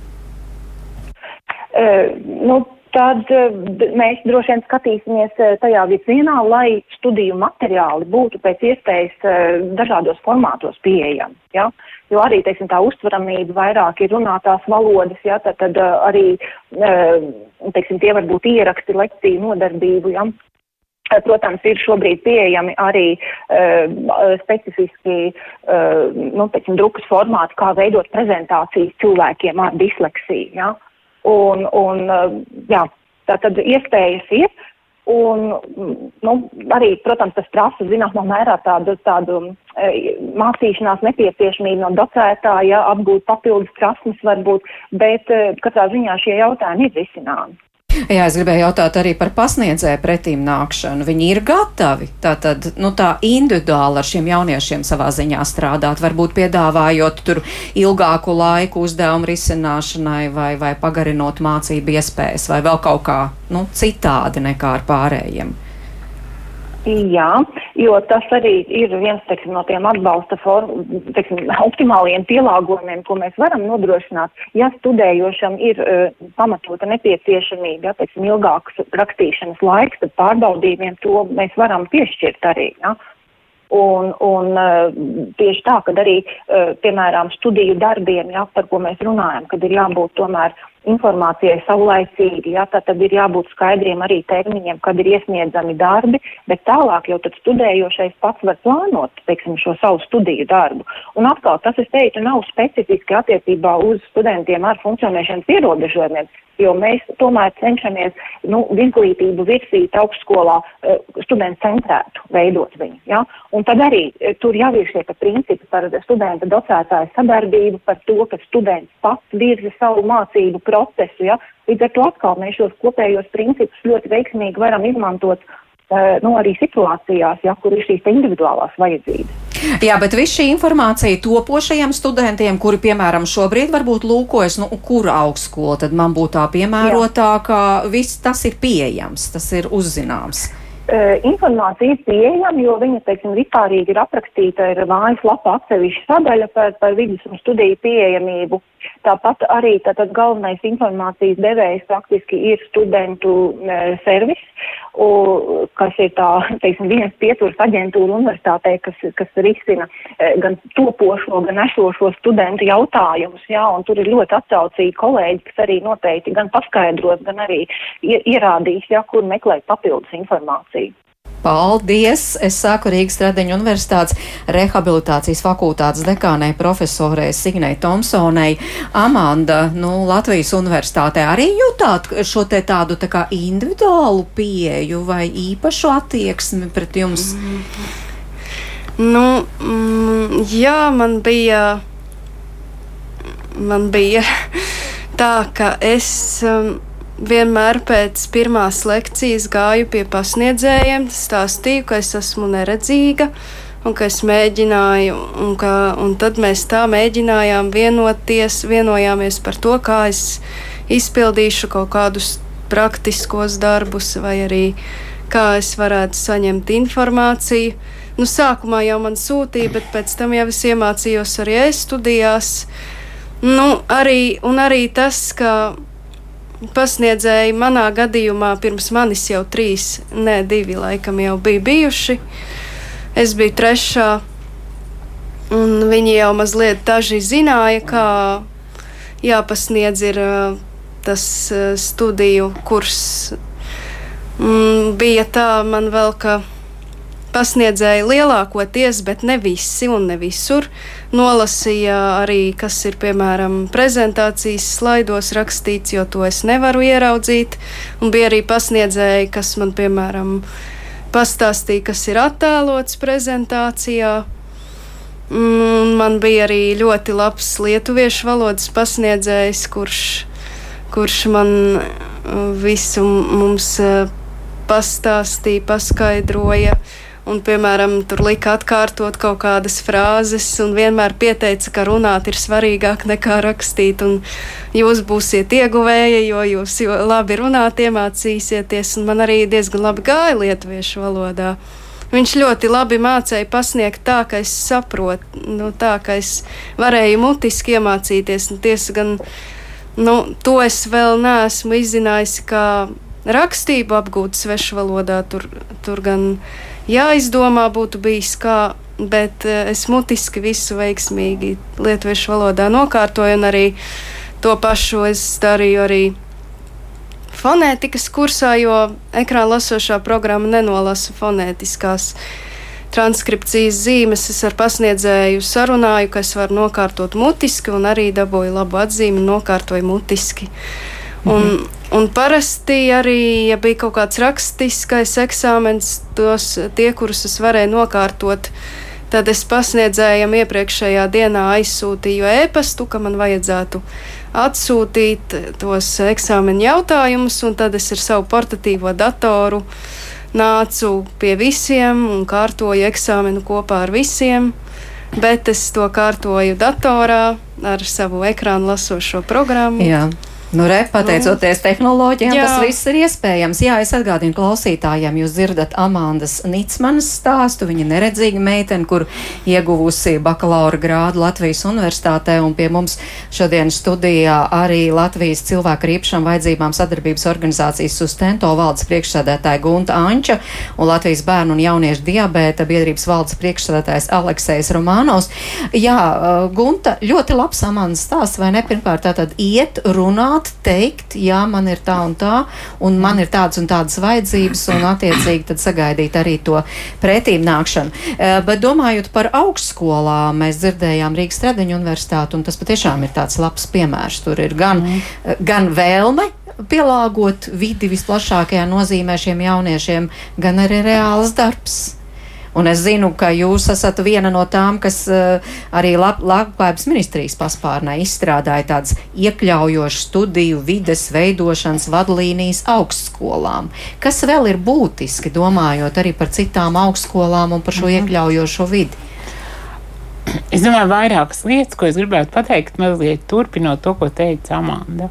S8: Uh, nu, tad uh, mēs droši vien skatīsimies uh, tajā virzienā, lai studiju materiāli būtu pēc iespējas dažādos formātos pieejami. Ja? Jo arī teiksim, tā uztveramība vairāk ir runātās valodas, ja? tad, tad arī teiksim, tie var būt ieraksti, lekciju, nodarbību. Ja? Protams, ir šobrīd pieejami arī uh, specifiski uh, nu, teiksim, drukas formāti, kā veidot prezentācijas cilvēkiem ar disleksiju. Ja? Un, un, uh, jā, tā tad iespējas ir. Un, nu, arī, protams, tas prasa zināmā mērā tādu, tādu e, mācīšanās nepieciešamību no docētāja, apgūt papildus prasmes varbūt, bet e, katrā ziņā šie jautājumi ir risināmi.
S3: Jā, es gribēju jautāt arī par pasniedzēju pretīm nākšanu. Viņi ir gatavi tātad, nu, tā individuāli ar šiem jauniešiem savā ziņā strādāt, varbūt piedāvājot tur ilgāku laiku uzdevumu risināšanai vai, vai pagarinot mācību iespējas vai vēl kaut kā, nu, citādi nekā ar pārējiem.
S8: Jā, jo tas arī ir viens teiksim, no tiem atbalsta form, teiksim, optimāliem pielāgojumiem, ko mēs varam nodrošināt. Ja studējošam ir uh, pamatota nepieciešamība, ja, teiksim, ilgāks rakstīšanas laiks, tad pārbaudījumiem to mēs varam piešķirt arī. Ja. Un, un uh, tieši tā, ka arī, uh, piemēram, studiju darbiem, ja, par ko mēs runājam, kad ir jābūt tomēr informācijai saulaicīgi, ja, tad, tad ir jābūt skaidriem arī termiņiem, kad ir iesniedzami darbi, bet tālāk jau tad studējošais pats var plānot, teiksim, šo savu studiju darbu. Un atkal, tas, es teiktu, nav specifiski attiecībā uz studentiem ar funkcionēšanas ierobežojumiem, jo mēs tomēr cenšamies nu, izglītību virzīt augstskolā uh, studentu centrētu, veidot viņu. Ja? Un tad arī uh, tur jau ir šie principi par studenta docētāju sadarbību, par to, ka students pats virza savu mācību procesu. Ja? Līdz ar to atkal mēs šos kopējos principus ļoti veiksmīgi varam izmantot uh, nu, arī situācijās, ja, kur ir šīs individuālās vajadzības.
S3: Jā, bet viss šī informācija topošajiem studentiem, kuri, piemēram, šobrīd varbūt lūkojas, nu, kur augstskola, tad man būtu tā piemērotākā, viss tas ir pieejams, tas ir uzzināms.
S8: Uh, informācija ir pieejama, jo viņa, teiksim, vispārīgi ir aprakstīta, ir mājaslapa atsevišķa sadaļa par, par vidus un studiju pieejamību. Tāpat arī tātad galvenais informācijas devējs faktiski ir studentu e, servis, u, kas ir tā, teiksim, viens pieturs aģentūra universitātē, kas, kas risina e, gan topošo, gan esošo studentu jautājumus, jā, un tur ir ļoti atsaucīgi kolēģi, kas arī noteikti gan paskaidros, gan arī ierādīs, jā, kur meklēt papildus informāciju.
S3: Paldies! Es sāku Rīgas Tradeņu universitātes rehabilitācijas fakultātes dekānei profesorei Signai Tomsonei. Amanda, nu, Latvijas universitātē arī jūtāt šo te tādu tā kā individuālu pieeju vai īpašu attieksmi pret jums?
S6: Nu, mm, jā, man bija, man bija tā, ka es. Um, vienmēr pēc pirmās lekcijas gāju pie pasniedzējiem, stāstīju, ka es esmu neredzīga un ka es mēģināju, un, ka, un tad mēs tā mēģinājām vienoties, vienojāmies par to, kā es izpildīšu kaut kādus praktiskos darbus, vai arī kā es varētu saņemt informāciju. Nu, sākumā jau man sūtīja, bet pēc tam jau es iemācījos arī es studijās. Nu, arī, un arī tas, ka pasniedzēji manā gadījumā pirms manis jau trīs, ne divi laikam jau bija bijuši. Es biju trešā, un viņi jau mazliet daži zināja, kā jāpasniedz ir tas studiju kurs. Bija tā man vēl, ka pasniedzēji lielākoties, bet ne visi un ne visur. Nolasīja arī, kas ir piemēram prezentācijas slaidos rakstīts, jo to es nevaru ieraudzīt. Un bija arī pasniedzēji, kas man piemēram pastāstīja, kas ir attēlots prezentācijā. Un man bija arī ļoti labs lietuviešu valodas pasniedzējs, kurš, kurš man uh, visu mums uh, pastāstīja, paskaidroja. Uh, un, piemēram, tur lika atkārtot kaut kādas frāzes, un vienmēr pieteica, ka runāt ir svarīgāk nekā rakstīt, un jūs būsiet ieguvēji, jo jūs jo labi runāt iemācīsieties, un man arī diezgan labi gāja lietuviešu valodā. Viņš ļoti labi mācīja pasniegt tā, ka es saprotu, nu, tā, ka es varēju mutiski iemācīties. Tiesa gan, nu, to es vēl neesmu izzinājis, kā rakstību apgūt svešvalodā. Tur, tur gan jāizdomā būtu bijis kā, bet eh, es mutiski visu veiksmīgi lietuviešu valodā nokārtoju, un arī to pašu es darīju arī fonētikas kursā, jo ekrāna lasošā programma nenolasa fonētiskās transkripcijas zīmes. Es ar pasniedzēju sarunāju, ka es varu nokārtot mutiski, un arī dabūju labu atzīmi nokārtoju mutiski. Un, mhm. un parasti arī, ja bija kaut kāds rakstiskais eksāmens, tos tie, kurus es varēju nokārtot, tad es pasniedzējam iepriekšējā dienā aizsūtīju ēpastu, ka man vajadzētu atsūtīt tos eksāmena jautājumus, un tad es ar savu portatīvo datoru nācu pie visiem un kārtoju eksāmenu kopā ar visiem. Bet es to kārtoju datorā ar savu ekrānu lasošo programmu.
S3: Jā. Nu, re, pateicoties tehnoloģijām, Jā. tas viss ir iespējams. Jā, es atgādinu klausītājiem, jūs dzirdat Amandas Nicmanas stāstu. Viņa neredzīga meitene, kur ieguvusi bakalaura grādu Latvijas universitātē, un pie mums šodien studijā arī Latvijas cilvēku īpašām vajadzībām sadarbības organizācijas sustento valdes priekšsēdētāja Gunta Anča un Latvijas bērnu un jauniešu diabēta biedrības valdes priekšsēdētājs Aleksējs Romānos. Jā, Gunta, ļoti labs Amandas stāsts, vai ne? Pirmkārt, tātad iet, runāt runāt, teikt, jā, man ir tā un tā, un man ir tādas un tādas vajadzības, un attiecīgi tad sagaidīt arī to pretīm nākšanu. Uh, bet domājot par augstskolām, mēs dzirdējām Rīgas Stradiņu universitāti, un tas patiešām ir tāds labs piemērs. Tur ir gan, mm. gan vēlme pielāgot vidi visplašākajā nozīmē šiem jauniešiem, gan arī reāls darbs. Un es zinu, ka jūs esat viena no tām, kas uh, arī lab, labklājības ministrijas paspārnē izstrādāja tādas iekļaujošas studiju vides veidošanas vadlīnijas augstskolām. Kas vēl ir būtiski, domājot arī par citām augstskolām un par šo mhm. iekļaujošo vidi?
S4: Es domāju, vairākas lietas, ko es gribētu pateikt, mazliet turpinot to, ko teica Amanda.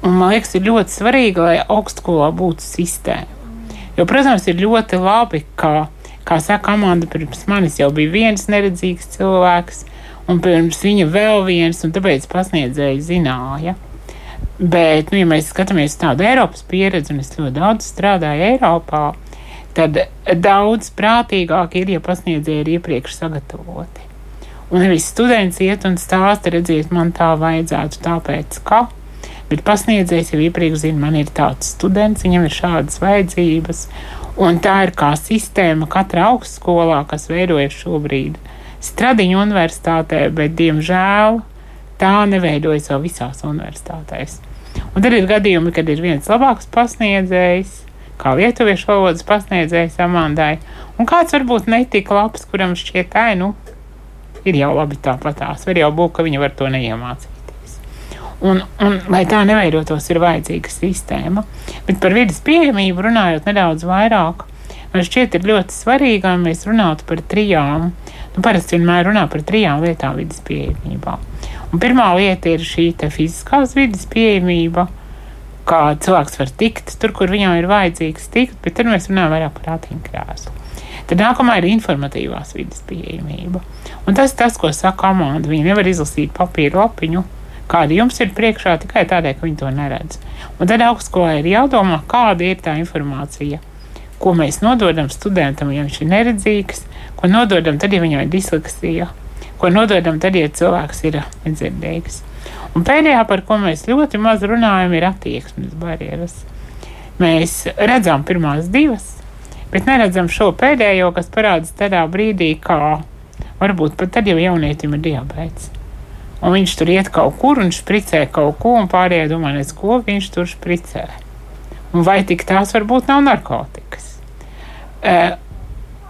S4: Un, man liekas, ir ļoti svarīgi, lai augstskolā būtu sistēma. Jo, protams, ir ļoti labi, ka Kā saka Amanda, pirms manis jau bija viens neredzīgs cilvēks, un pirms viņa vēl viens, un tāpēc pasniedzēji zināja. Bet, nu, ja mēs skatāmies tādu Eiropas pieredzi, un es ļoti daudz strādāju Eiropā, tad daudz prātīgāk ir, ja pasniedzēji ir iepriekš sagatavoti. Un nevis students iet un stāsta, redziet, man tā vajadzētu, tāpēc ka. Bet pasniedzējs jau iepriekš zina, man ir tāds students, viņam ir šādas vajadzības, Un tā ir kā sistēma katrā augstskolā, kas veidojas šobrīd Stradiņu universitātē, bet, diemžēl, tā neveidojas vēl visās universitātēs. Un tad ir gadījumi, kad ir viens labāks pasniedzējs, kā lietuviešu valodas pasniedzējs Amandai, un kāds varbūt netik labs, kuram šķiet, tā, nu, ir jau labi tāpatās. Var jau būt, ka viņi var to neiemācīt. Un, un, lai tā neveidotos, ir vajadzīga sistēma. Bet par vidas pieejamību runājot nedaudz vairāk, man šķiet, ir ļoti svarīgi, lai mēs runātu par trijām. Nu, parasti vienmēr runā par trijām lietām vidas pieejamībā. Un pirmā lieta ir šī fiziskās vidas pieejamība, kā cilvēks var tikt tur, kur viņam ir vajadzīgs tikt, bet tad mēs runājam vairāk par ratiņkrēslu. Tad nākamā ir informatīvās vidas pieejamība. Un tas ir tas, ko saka Amanda. Viņa nevar izlasīt papīra lapiņu kādi jums ir priekšā tikai tādēļ, ka viņi to neredz. Un tad augstskolā ir jādomā, kāda ir tā informācija, ko mēs nododam studentam, ja viņš ir neredzīgs, ko nododam tad, ja viņam ir disleksija, ko nododam tad, ja cilvēks ir nedzirdīgs. Un pēdējā, par ko mēs ļoti maz runājam, ir attieksmes barjeras. Mēs redzam pirmās divas, bet neredzam šo pēdējo, kas parādās tādā brīdī, kā varbūt pat tad, ja jaunietim ir diabetes. Un viņš tur iet kaut kur un spricē kaut ko, un pārējie domā, nes ko viņš tur spricē. Un vai tik tās varbūt nav narkotikas? E,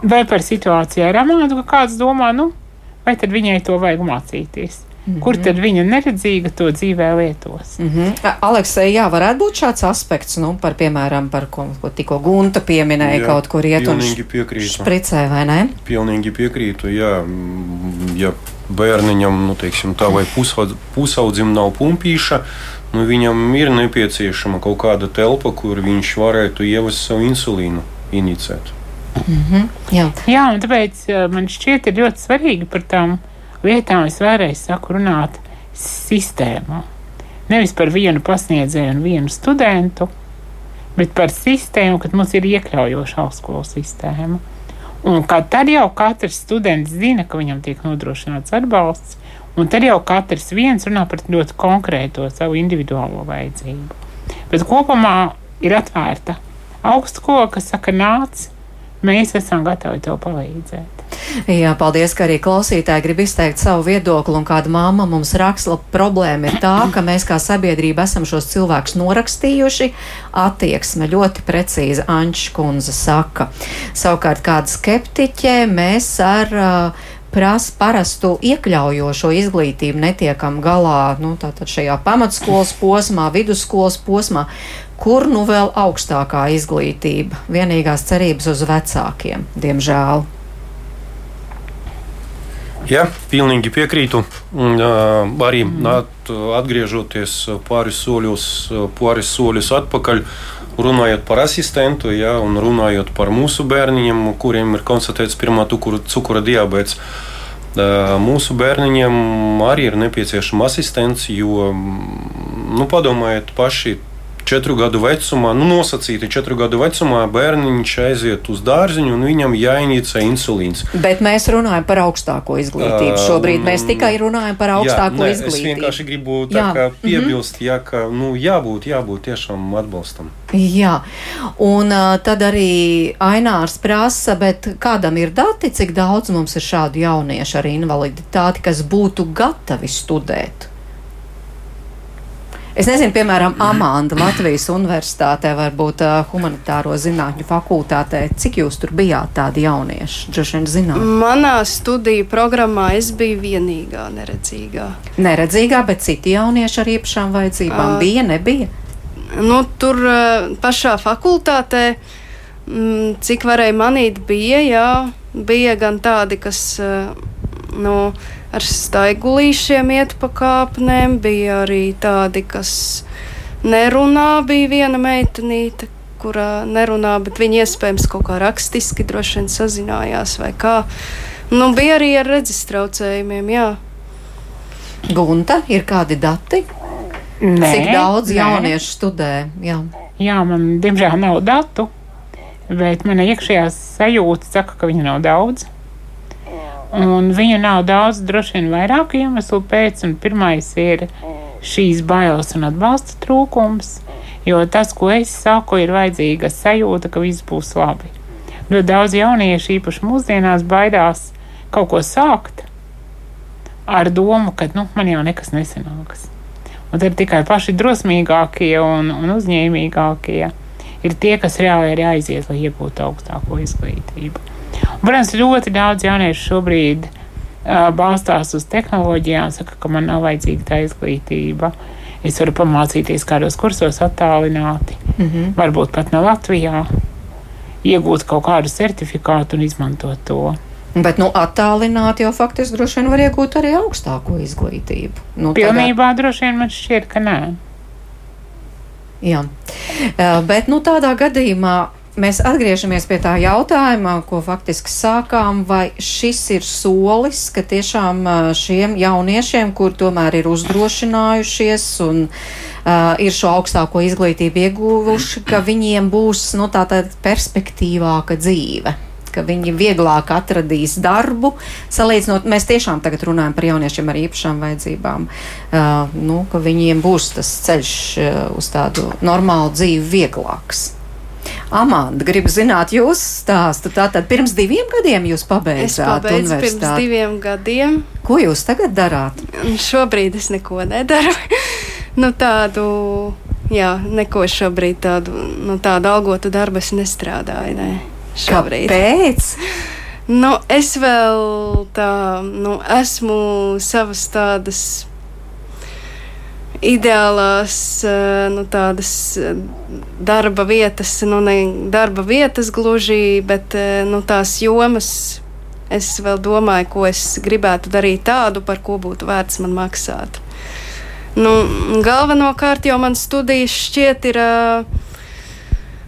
S4: vai par situāciju ar amātu, ka kāds domā, nu, vai tad viņai to vajag mācīties? Mm -hmm. Kur tad viņa neredzīga to dzīvē lietos?
S3: Mm -hmm. Aleksei, jā, varētu būt šāds aspekts, nu, par, piemēram, par ko, ko tikko Gunta pieminēja, jā, kaut kur iet un špricē, vai ne?
S5: Pilnīgi piekrītu, jā. ja bērniņam, nu, teiksim, tā, vai pusaudzim nav pumpīša, nu, viņam ir nepieciešama kaut kāda telpa, kur viņš varētu ievest savu insulīnu inicēt.
S3: Mm -hmm, jā.
S4: jā, un tāpēc eh, man šķiet, ir ļoti svarīgi par tām lietām. Es vēlreiz saku, runāt sistēmā. Nevis par vienu pasniedzēju un vienu studentu, bet par sistēmu, kad mums ir iekļaujoša augstskolu sistēma. Un tad jau katrs students zina, ka viņam tiek nodrošināts atbalsts, un tad jau katrs viens runā par ļoti konkrēto savu individuālo vajadzību. Bet kopumā ir atvērta augstskola, kas saka, nāc, mēs esam gatavi tev palīdzēt.
S3: Jā, paldies, ka arī klausītāji grib izteikt savu viedokli, un kāda māma mums raksta, problēma ir tā, ka mēs kā sabiedrība esam šos cilvēkus norakstījuši. Attieksme ļoti precīzi Anča kundze saka. Savukārt kāda skeptiķe mēs ar uh, prasa parastu iekļaujošo izglītību, netiekam galā nu, šajā pamatskolas posmā, vidusskolas posmā, kur nu vēl augstākā izglītība. Vienīgās cerības uz vecākiem, diemžēl.
S5: Jā, pilnīgi piekrītu. Arī mm. atgriežoties pāris soļus, pāris soļus atpakaļ, runājot par asistentu, ja, un runājot par mūsu bērniem, kuriem ir konstatēts pirmā cukura, diabetes. Mūsu bērniņiem arī ir nepieciešama asistents, jo, nu, padomājiet paši, četru gadu vecumā, nu, nosacīti četru gadu vecumā, bērniņš aiziet uz dārziņu un viņam jāinicē insulīns.
S3: Bet mēs runājam par augstāko izglītību. Šobrīd mēs tikai runājam par augstāko jā, ne, izglītību.
S5: Es vienkārši gribu piebilst, mm -hmm. jā, ka nu, jābūt, jābūt tiešām atbalstam.
S3: Jā, un tad arī Ainārs prasa, bet kādam ir dati, cik daudz mums ir šādu jauniešu ar invaliditāti, kas būtu gatavi studēt? Es nezinu, piemēram, Amanda Latvijas Universitātē, varbūt uh, humanitāro zinātņu fakultātē. Cik jūs tur bijāt tādi jaunieši? Droši vien zināt.
S6: Manā studiju programmā es biju vienīgā neredzīgā.
S3: Neredzīgā, bet citi jaunieši ar īpašām vajadzībām uh, bija, nebija?
S6: Nu, tur uh, pašā fakultātē, mm, cik varēja manīt, bija, jā, bija gan tādi, kas. Uh, nu, ar staigulīšiem iet pa kāpnēm, bija arī tādi, kas nerunā. Bija viena meitenīte, kura nerunā, bet viņa iespējams kaut kā rakstiski droši vien sazinājās vai kā. Nu, bija arī ar redzes traucējumiem, jā.
S3: Gunta, ir kādi dati? Nē, Cik daudz nē. jauniešu studē? Jā.
S4: jā, man diemžēl nav datu, bet mana iekšējā sajūta saka, ka viņa nav daudz. Un viņu nav daudz, droši vien vairāku iemeslu pēc. Pirmais ir šīs bailes un atbalsta trūkums, jo tas, ko es saku, ir vajadzīga sajūta, ka viss būs labi. Ļoti daudz jauniešu, īpaši mūsdienās, baidās kaut ko sākt ar domu, ka nu, man jau nekas nesanāks. Un tad tikai paši drosmīgākie un, un uzņēmīgākie ir tie, kas reāli ir jāiziet, lai iegūtu augstāko izglītību. Protams, ļoti daudz jauniešu šobrīd uh, balstās uz tehnoloģijām, saka, ka man nav vajadzīga tā izglītība. Es varu pamācīties kādos kursos attālināti, mm -hmm. varbūt pat ne Latvijā, iegūt kaut kādu certifikātu un izmantot to.
S3: Bet, nu, attālināti jau faktiski droši vien var iegūt arī augstāko izglītību. Nu,
S4: Pilnībā tagad... droši vien man šķiet, ka nē.
S3: Jā, bet nu, tādā gadījumā Mēs atgriežamies pie tā jautājuma, ko faktiski sākām, vai šis ir solis, ka tiešām šiem jauniešiem, kur tomēr ir uzdrošinājušies un uh, ir šo augstāko izglītību ieguvuši, ka viņiem būs nu, tāda perspektīvāka dzīve viņi vieglāk atradīs darbu. Salīdzinot, mēs tiešām tagad runājam par jauniešiem ar īpašām vajadzībām, uh, nu, viņiem būs tas ceļš uh, uz tādu normālu dzīvi vieglāks. Amanda, gribu zināt jūsu stāstu. Tātad pirms diviem gadiem jūs pabeidzāt
S6: universitāti. Pirms diviem gadiem.
S3: Ko jūs tagad darāt?
S6: Šobrīd es neko nedaru. nu, tādu, jā, neko šobrīd tādu, nu, tādu algotu darbu es nestrādāju. Ne, šobrīd.
S3: Kāpēc?
S6: Nu, es vēl tā, nu, esmu savas tādas ideālās eh, nu, tādas eh, darba vietas, nu, ne darba vietas gluži, bet eh, nu, tās jomas. Es vēl domāju, ko es gribētu darīt tādu, par ko būtu vērts man maksāt. Nu, galvenokārt jau man studijas šķiet ir uh,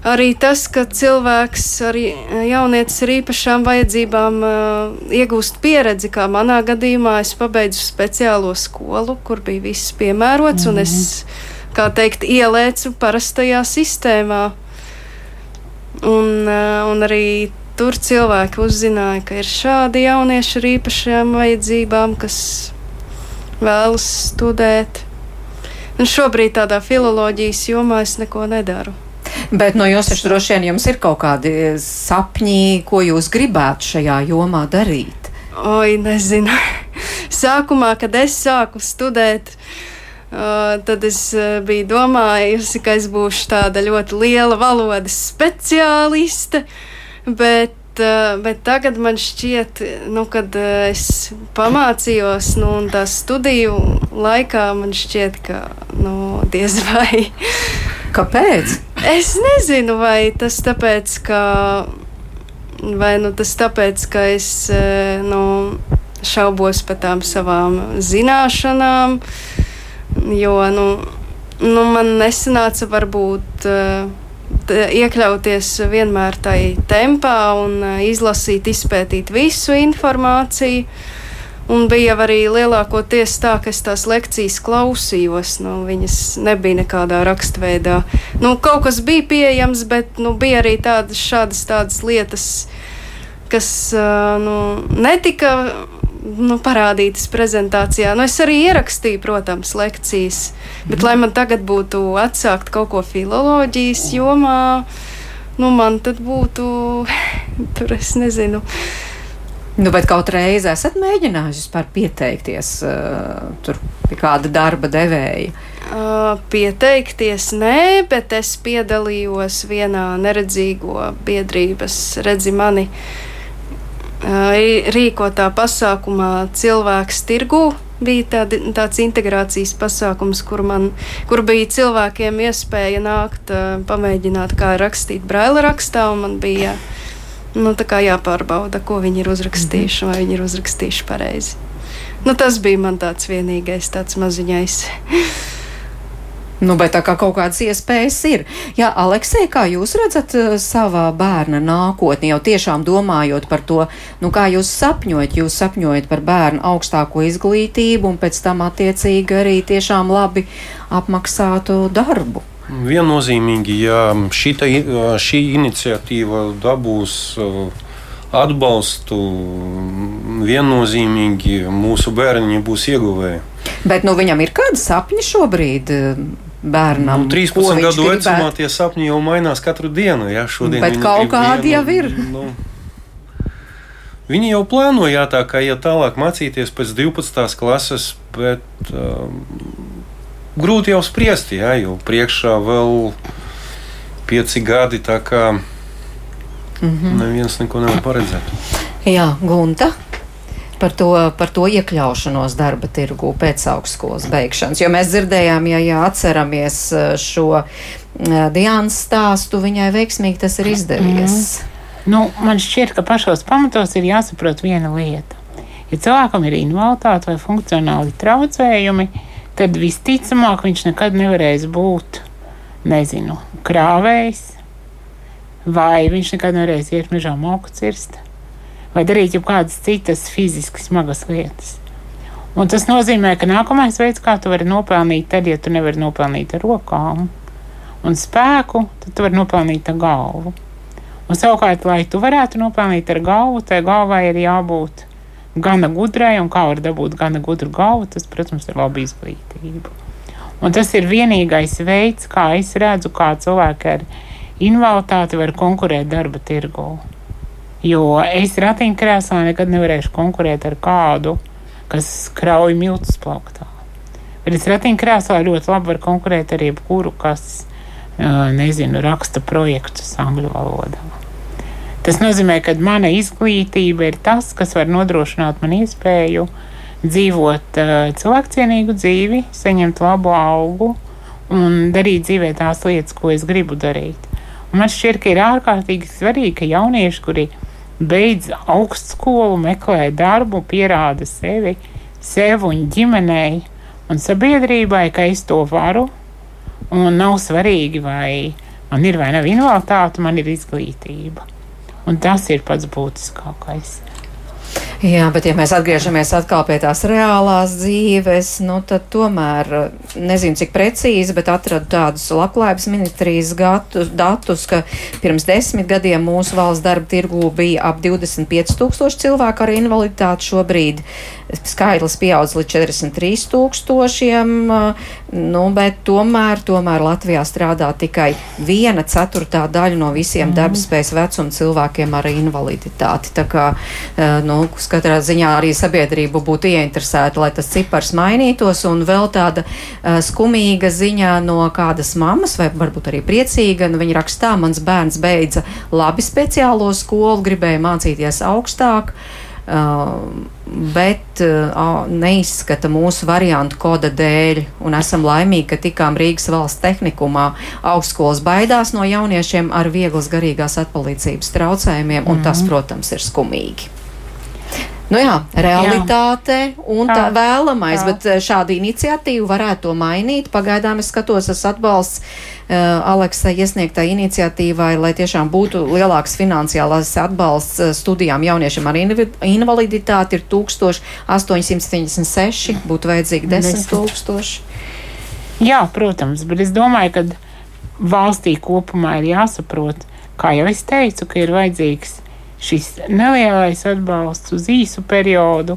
S6: arī tas, ka cilvēks, arī eh, jaunietis ar īpašām vajadzībām, uh, iegūst pieredzi, kā manā gadījumā es pabeidzu speciālo skolu, kur bija viss piemērots, mm -hmm. un es, mhm. kā teikt, ielēcu parastajā sistēmā. Un, uh, un arī tur cilvēki uzzināja, ka ir šādi jaunieši ar īpašām vajadzībām, kas vēlas studēt. Un šobrīd tādā filoloģijas jomā es neko nedaru.
S3: Bet no jūs taču droši vien jums ir kaut kādi sapņi, ko jūs gribētu šajā jomā darīt?
S6: Oi, nezinu. Sākumā, kad es sāku studēt, Uh, tad es uh, biju domājusi, ka es būšu tāda ļoti liela valodas speciāliste, bet uh, bet tagad man šķiet, nu, kad es pamācījos, nu, un tā studiju laikā man šķiet, ka, nu, diez vai.
S3: Kāpēc?
S6: Es nezinu, vai tas tāpēc, ka, vai nu tas tāpēc, ka es, nu, šaubos par tām savām zināšanām. Jo nu, nu, man nesanāca varbūt uh, iekļauties vienmēr tajā tempā un uh, izlasīt, izpētīt visu informāciju. Un bija arī lielākoties tā, ka es tās lekcijas klausījos. Nu, viņas nebija nekādā raksturveidā. Nu, kaut kas bija pieejams, bet nu, bija arī tādas, šādas tādas lietas, kas uh, nu, netika nu, parādītas prezentācijā. Nu, es arī ierakstīju, protams, lekcijas, bet, mm. lai man tagad būtu atsākt kaut ko filoloģijas jomā, nu, man tad būtu, tur es nezinu.
S3: Nu, bet kaut reizi esat mēģinājuši vispār pieteikties uh, tur pie kāda darba devēja?
S6: Uh, pieteikties nē, bet es piedalījos vienā neredzīgo biedrības redzi mani uh, rīkotā pasākumā cilvēks tirgu. Bija tādi, tāds integrācijas pasākums, kur, man, kur bija cilvēkiem iespēja nākt, pamēģināt, kā rakstīt braila rakstā. Man bija nu, jāpārbauda, ko viņi ir uzrakstījuši, vai viņi ir uzrakstījuši pareizi. Nu, tas bija man tāds vienīgais, tāds maziņais.
S3: Nu, bet tā kā kaut kādas iespējas ir. Jā, Aleksei, kā jūs redzat uh, savā bērna nākotni, jau tiešām domājot par to, nu, kā jūs sapņojat, jūs sapņojat par bērnu augstāko izglītību un pēc tam attiecīgi arī tiešām labi apmaksātu darbu.
S5: Viennozīmīgi, ja šita, šī iniciatīva dabūs uh, atbalstu, viennozīmīgi mūsu bērni būs ieguvēji.
S3: Bet nu, viņam ir kādi sapņi šobrīd? bērnam.
S5: Nu, 13 gadu vecumā tie sapņi jau mainās katru dienu. Ja? Šodien
S3: Bet kaut kādi jau ir. Nu,
S5: Viņi jau plāno, jā, tā kā iet tālāk mācīties pēc 12. klases, bet um, grūti jau spriest, jā, jo priekšā vēl pieci gadi, tā kā mm -hmm. neviens neko nevar paredzēt.
S3: Jā, Gunta par to, par to iekļaušanos darba tirgū pēc augstskolas beigšanas. Jo mēs dzirdējām, ja, ja atceramies eh, šo eh, Diānas stāstu, viņai veiksmīgi tas ir izdevies.
S4: Mm. Nu, man šķiet, ka pašos pamatos ir jāsaprot viena lieta. Ja cilvēkam ir invaliditāte vai funkcionāli traucējumi, tad visticamāk viņš nekad nevarēs būt, nezinu, krāvējs, vai viņš nekad nevarēs iet mežā moku cirst vai darīt jau kādas citas fiziski smagas lietas. Un tas nozīmē, ka nākamais veids, kā tu vari nopelnīt, tad, ja tu nevari nopelnīt ar rokām un spēku, tad tu vari nopelnīt ar galvu. Un savukārt, lai tu varētu nopelnīt ar galvu, tai galvai ir jābūt gana gudrai, un kā var dabūt gana gudru galvu, tas, protams, ir laba izglītība. Un tas ir vienīgais veids, kā es redzu, kā cilvēki ar invaliditāti var konkurēt darba tirgū. Jo es ratiņkrēslā nekad nevarēšu konkurēt ar kādu, kas krauj miltus plauktā. Bet es ratiņkrēslā ļoti labi varu konkurēt ar jebkuru, kas, nezinu, raksta projektus angļu valodā. Tas nozīmē, ka mana izglītība ir tas, kas var nodrošināt man iespēju dzīvot uh, cilvēkcienīgu dzīvi, saņemt labu algu un darīt dzīvē tās lietas, ko es gribu darīt. Un man šķiet, ka ir ārkārtīgi svarīgi, ka jaunieši, kuri beidz augstskolu, meklē darbu, pierāda sevi, sev un ģimenei un sabiedrībai, ka es to varu. Un nav svarīgi, vai man ir vai nav invaliditāte, man ir izglītība. Un tas ir pats būtiskākais.
S3: Jā, bet ja mēs atgriežamies atkal pie tās reālās dzīves, nu tad tomēr nezinu, cik precīzi, bet atradu tādus labklājības ministrijas gatu, datus, ka pirms desmit gadiem mūsu valsts darba tirgū bija ap 25 tūkstoši cilvēku ar invaliditāti. Šobrīd skaitlis pieaudz līdz 43 tūkstošiem, nu, bet tomēr, tomēr Latvijā strādā tikai viena ceturtā daļa no visiem mm. darbspējas vecuma cilvēkiem ar invaliditāti. Tā kā, nu, katrā ziņā arī sabiedrība būtu ieinteresēta, lai tas cipars mainītos. Un vēl tāda uh, skumīga ziņa no kādas mammas, vai varbūt arī priecīga, nu, viņa rakstā, mans bērns beidza labi speciālo skolu, gribēja mācīties augstāk. Uh, bet uh, neizskata mūsu variantu koda dēļ, un esam laimīgi, ka tikām Rīgas valsts tehnikumā augstskolas baidās no jauniešiem ar vieglas garīgās atpalīdzības traucējumiem, un mm tas, protams, ir skumīgi. Nu jā, realitāte jā. un tā jā. vēlamais, jā. bet eh, šāda iniciatīva varētu to mainīt. Pagaidām es skatos, tas atbalsts uh, Aleksai iesniegtai iniciatīvai, lai tiešām būtu lielāks finansiālās atbalsts uh, studijām jauniešiem ar invaliditāti ir 1876, būtu vajadzīgi 10 tūkstoši.
S4: Jā, protams, bet es domāju, ka valstī kopumā ir jāsaprot, kā jau es teicu, ka ir vajadzīgs šis nelielais atbalsts uz īsu periodu,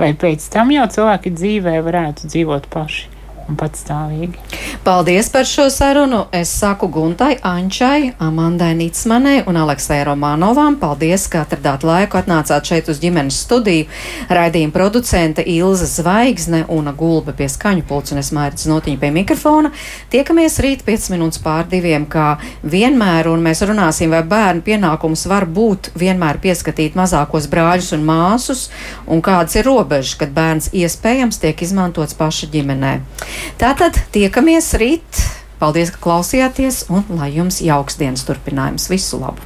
S4: lai pēc tam jau cilvēki dzīvē varētu dzīvot paši un patstāvīgi.
S3: Paldies par šo sarunu. Es saku Guntai, Ančai, Amandai Nitsmanai un Aleksai Romanovam. Paldies, ka atradāt laiku, atnācāt šeit uz ģimenes studiju. Raidījuma producente Ilza Zvaigzne un Gulba pie skaņu pults un es mērķis notiņu pie mikrofona. Tiekamies rīt 5 minūtes pār diviem, kā vienmēr, un mēs runāsim, vai bērnu pienākums var būt vienmēr pieskatīt mazākos brāļus un māsus, un kādas ir robežas, kad bērns iespējams tiek izmantots paša ģimenē. Tātad tiekamies rīt. Paldies, ka klausījāties, un lai jums jauks dienas turpinājums. Visu labu!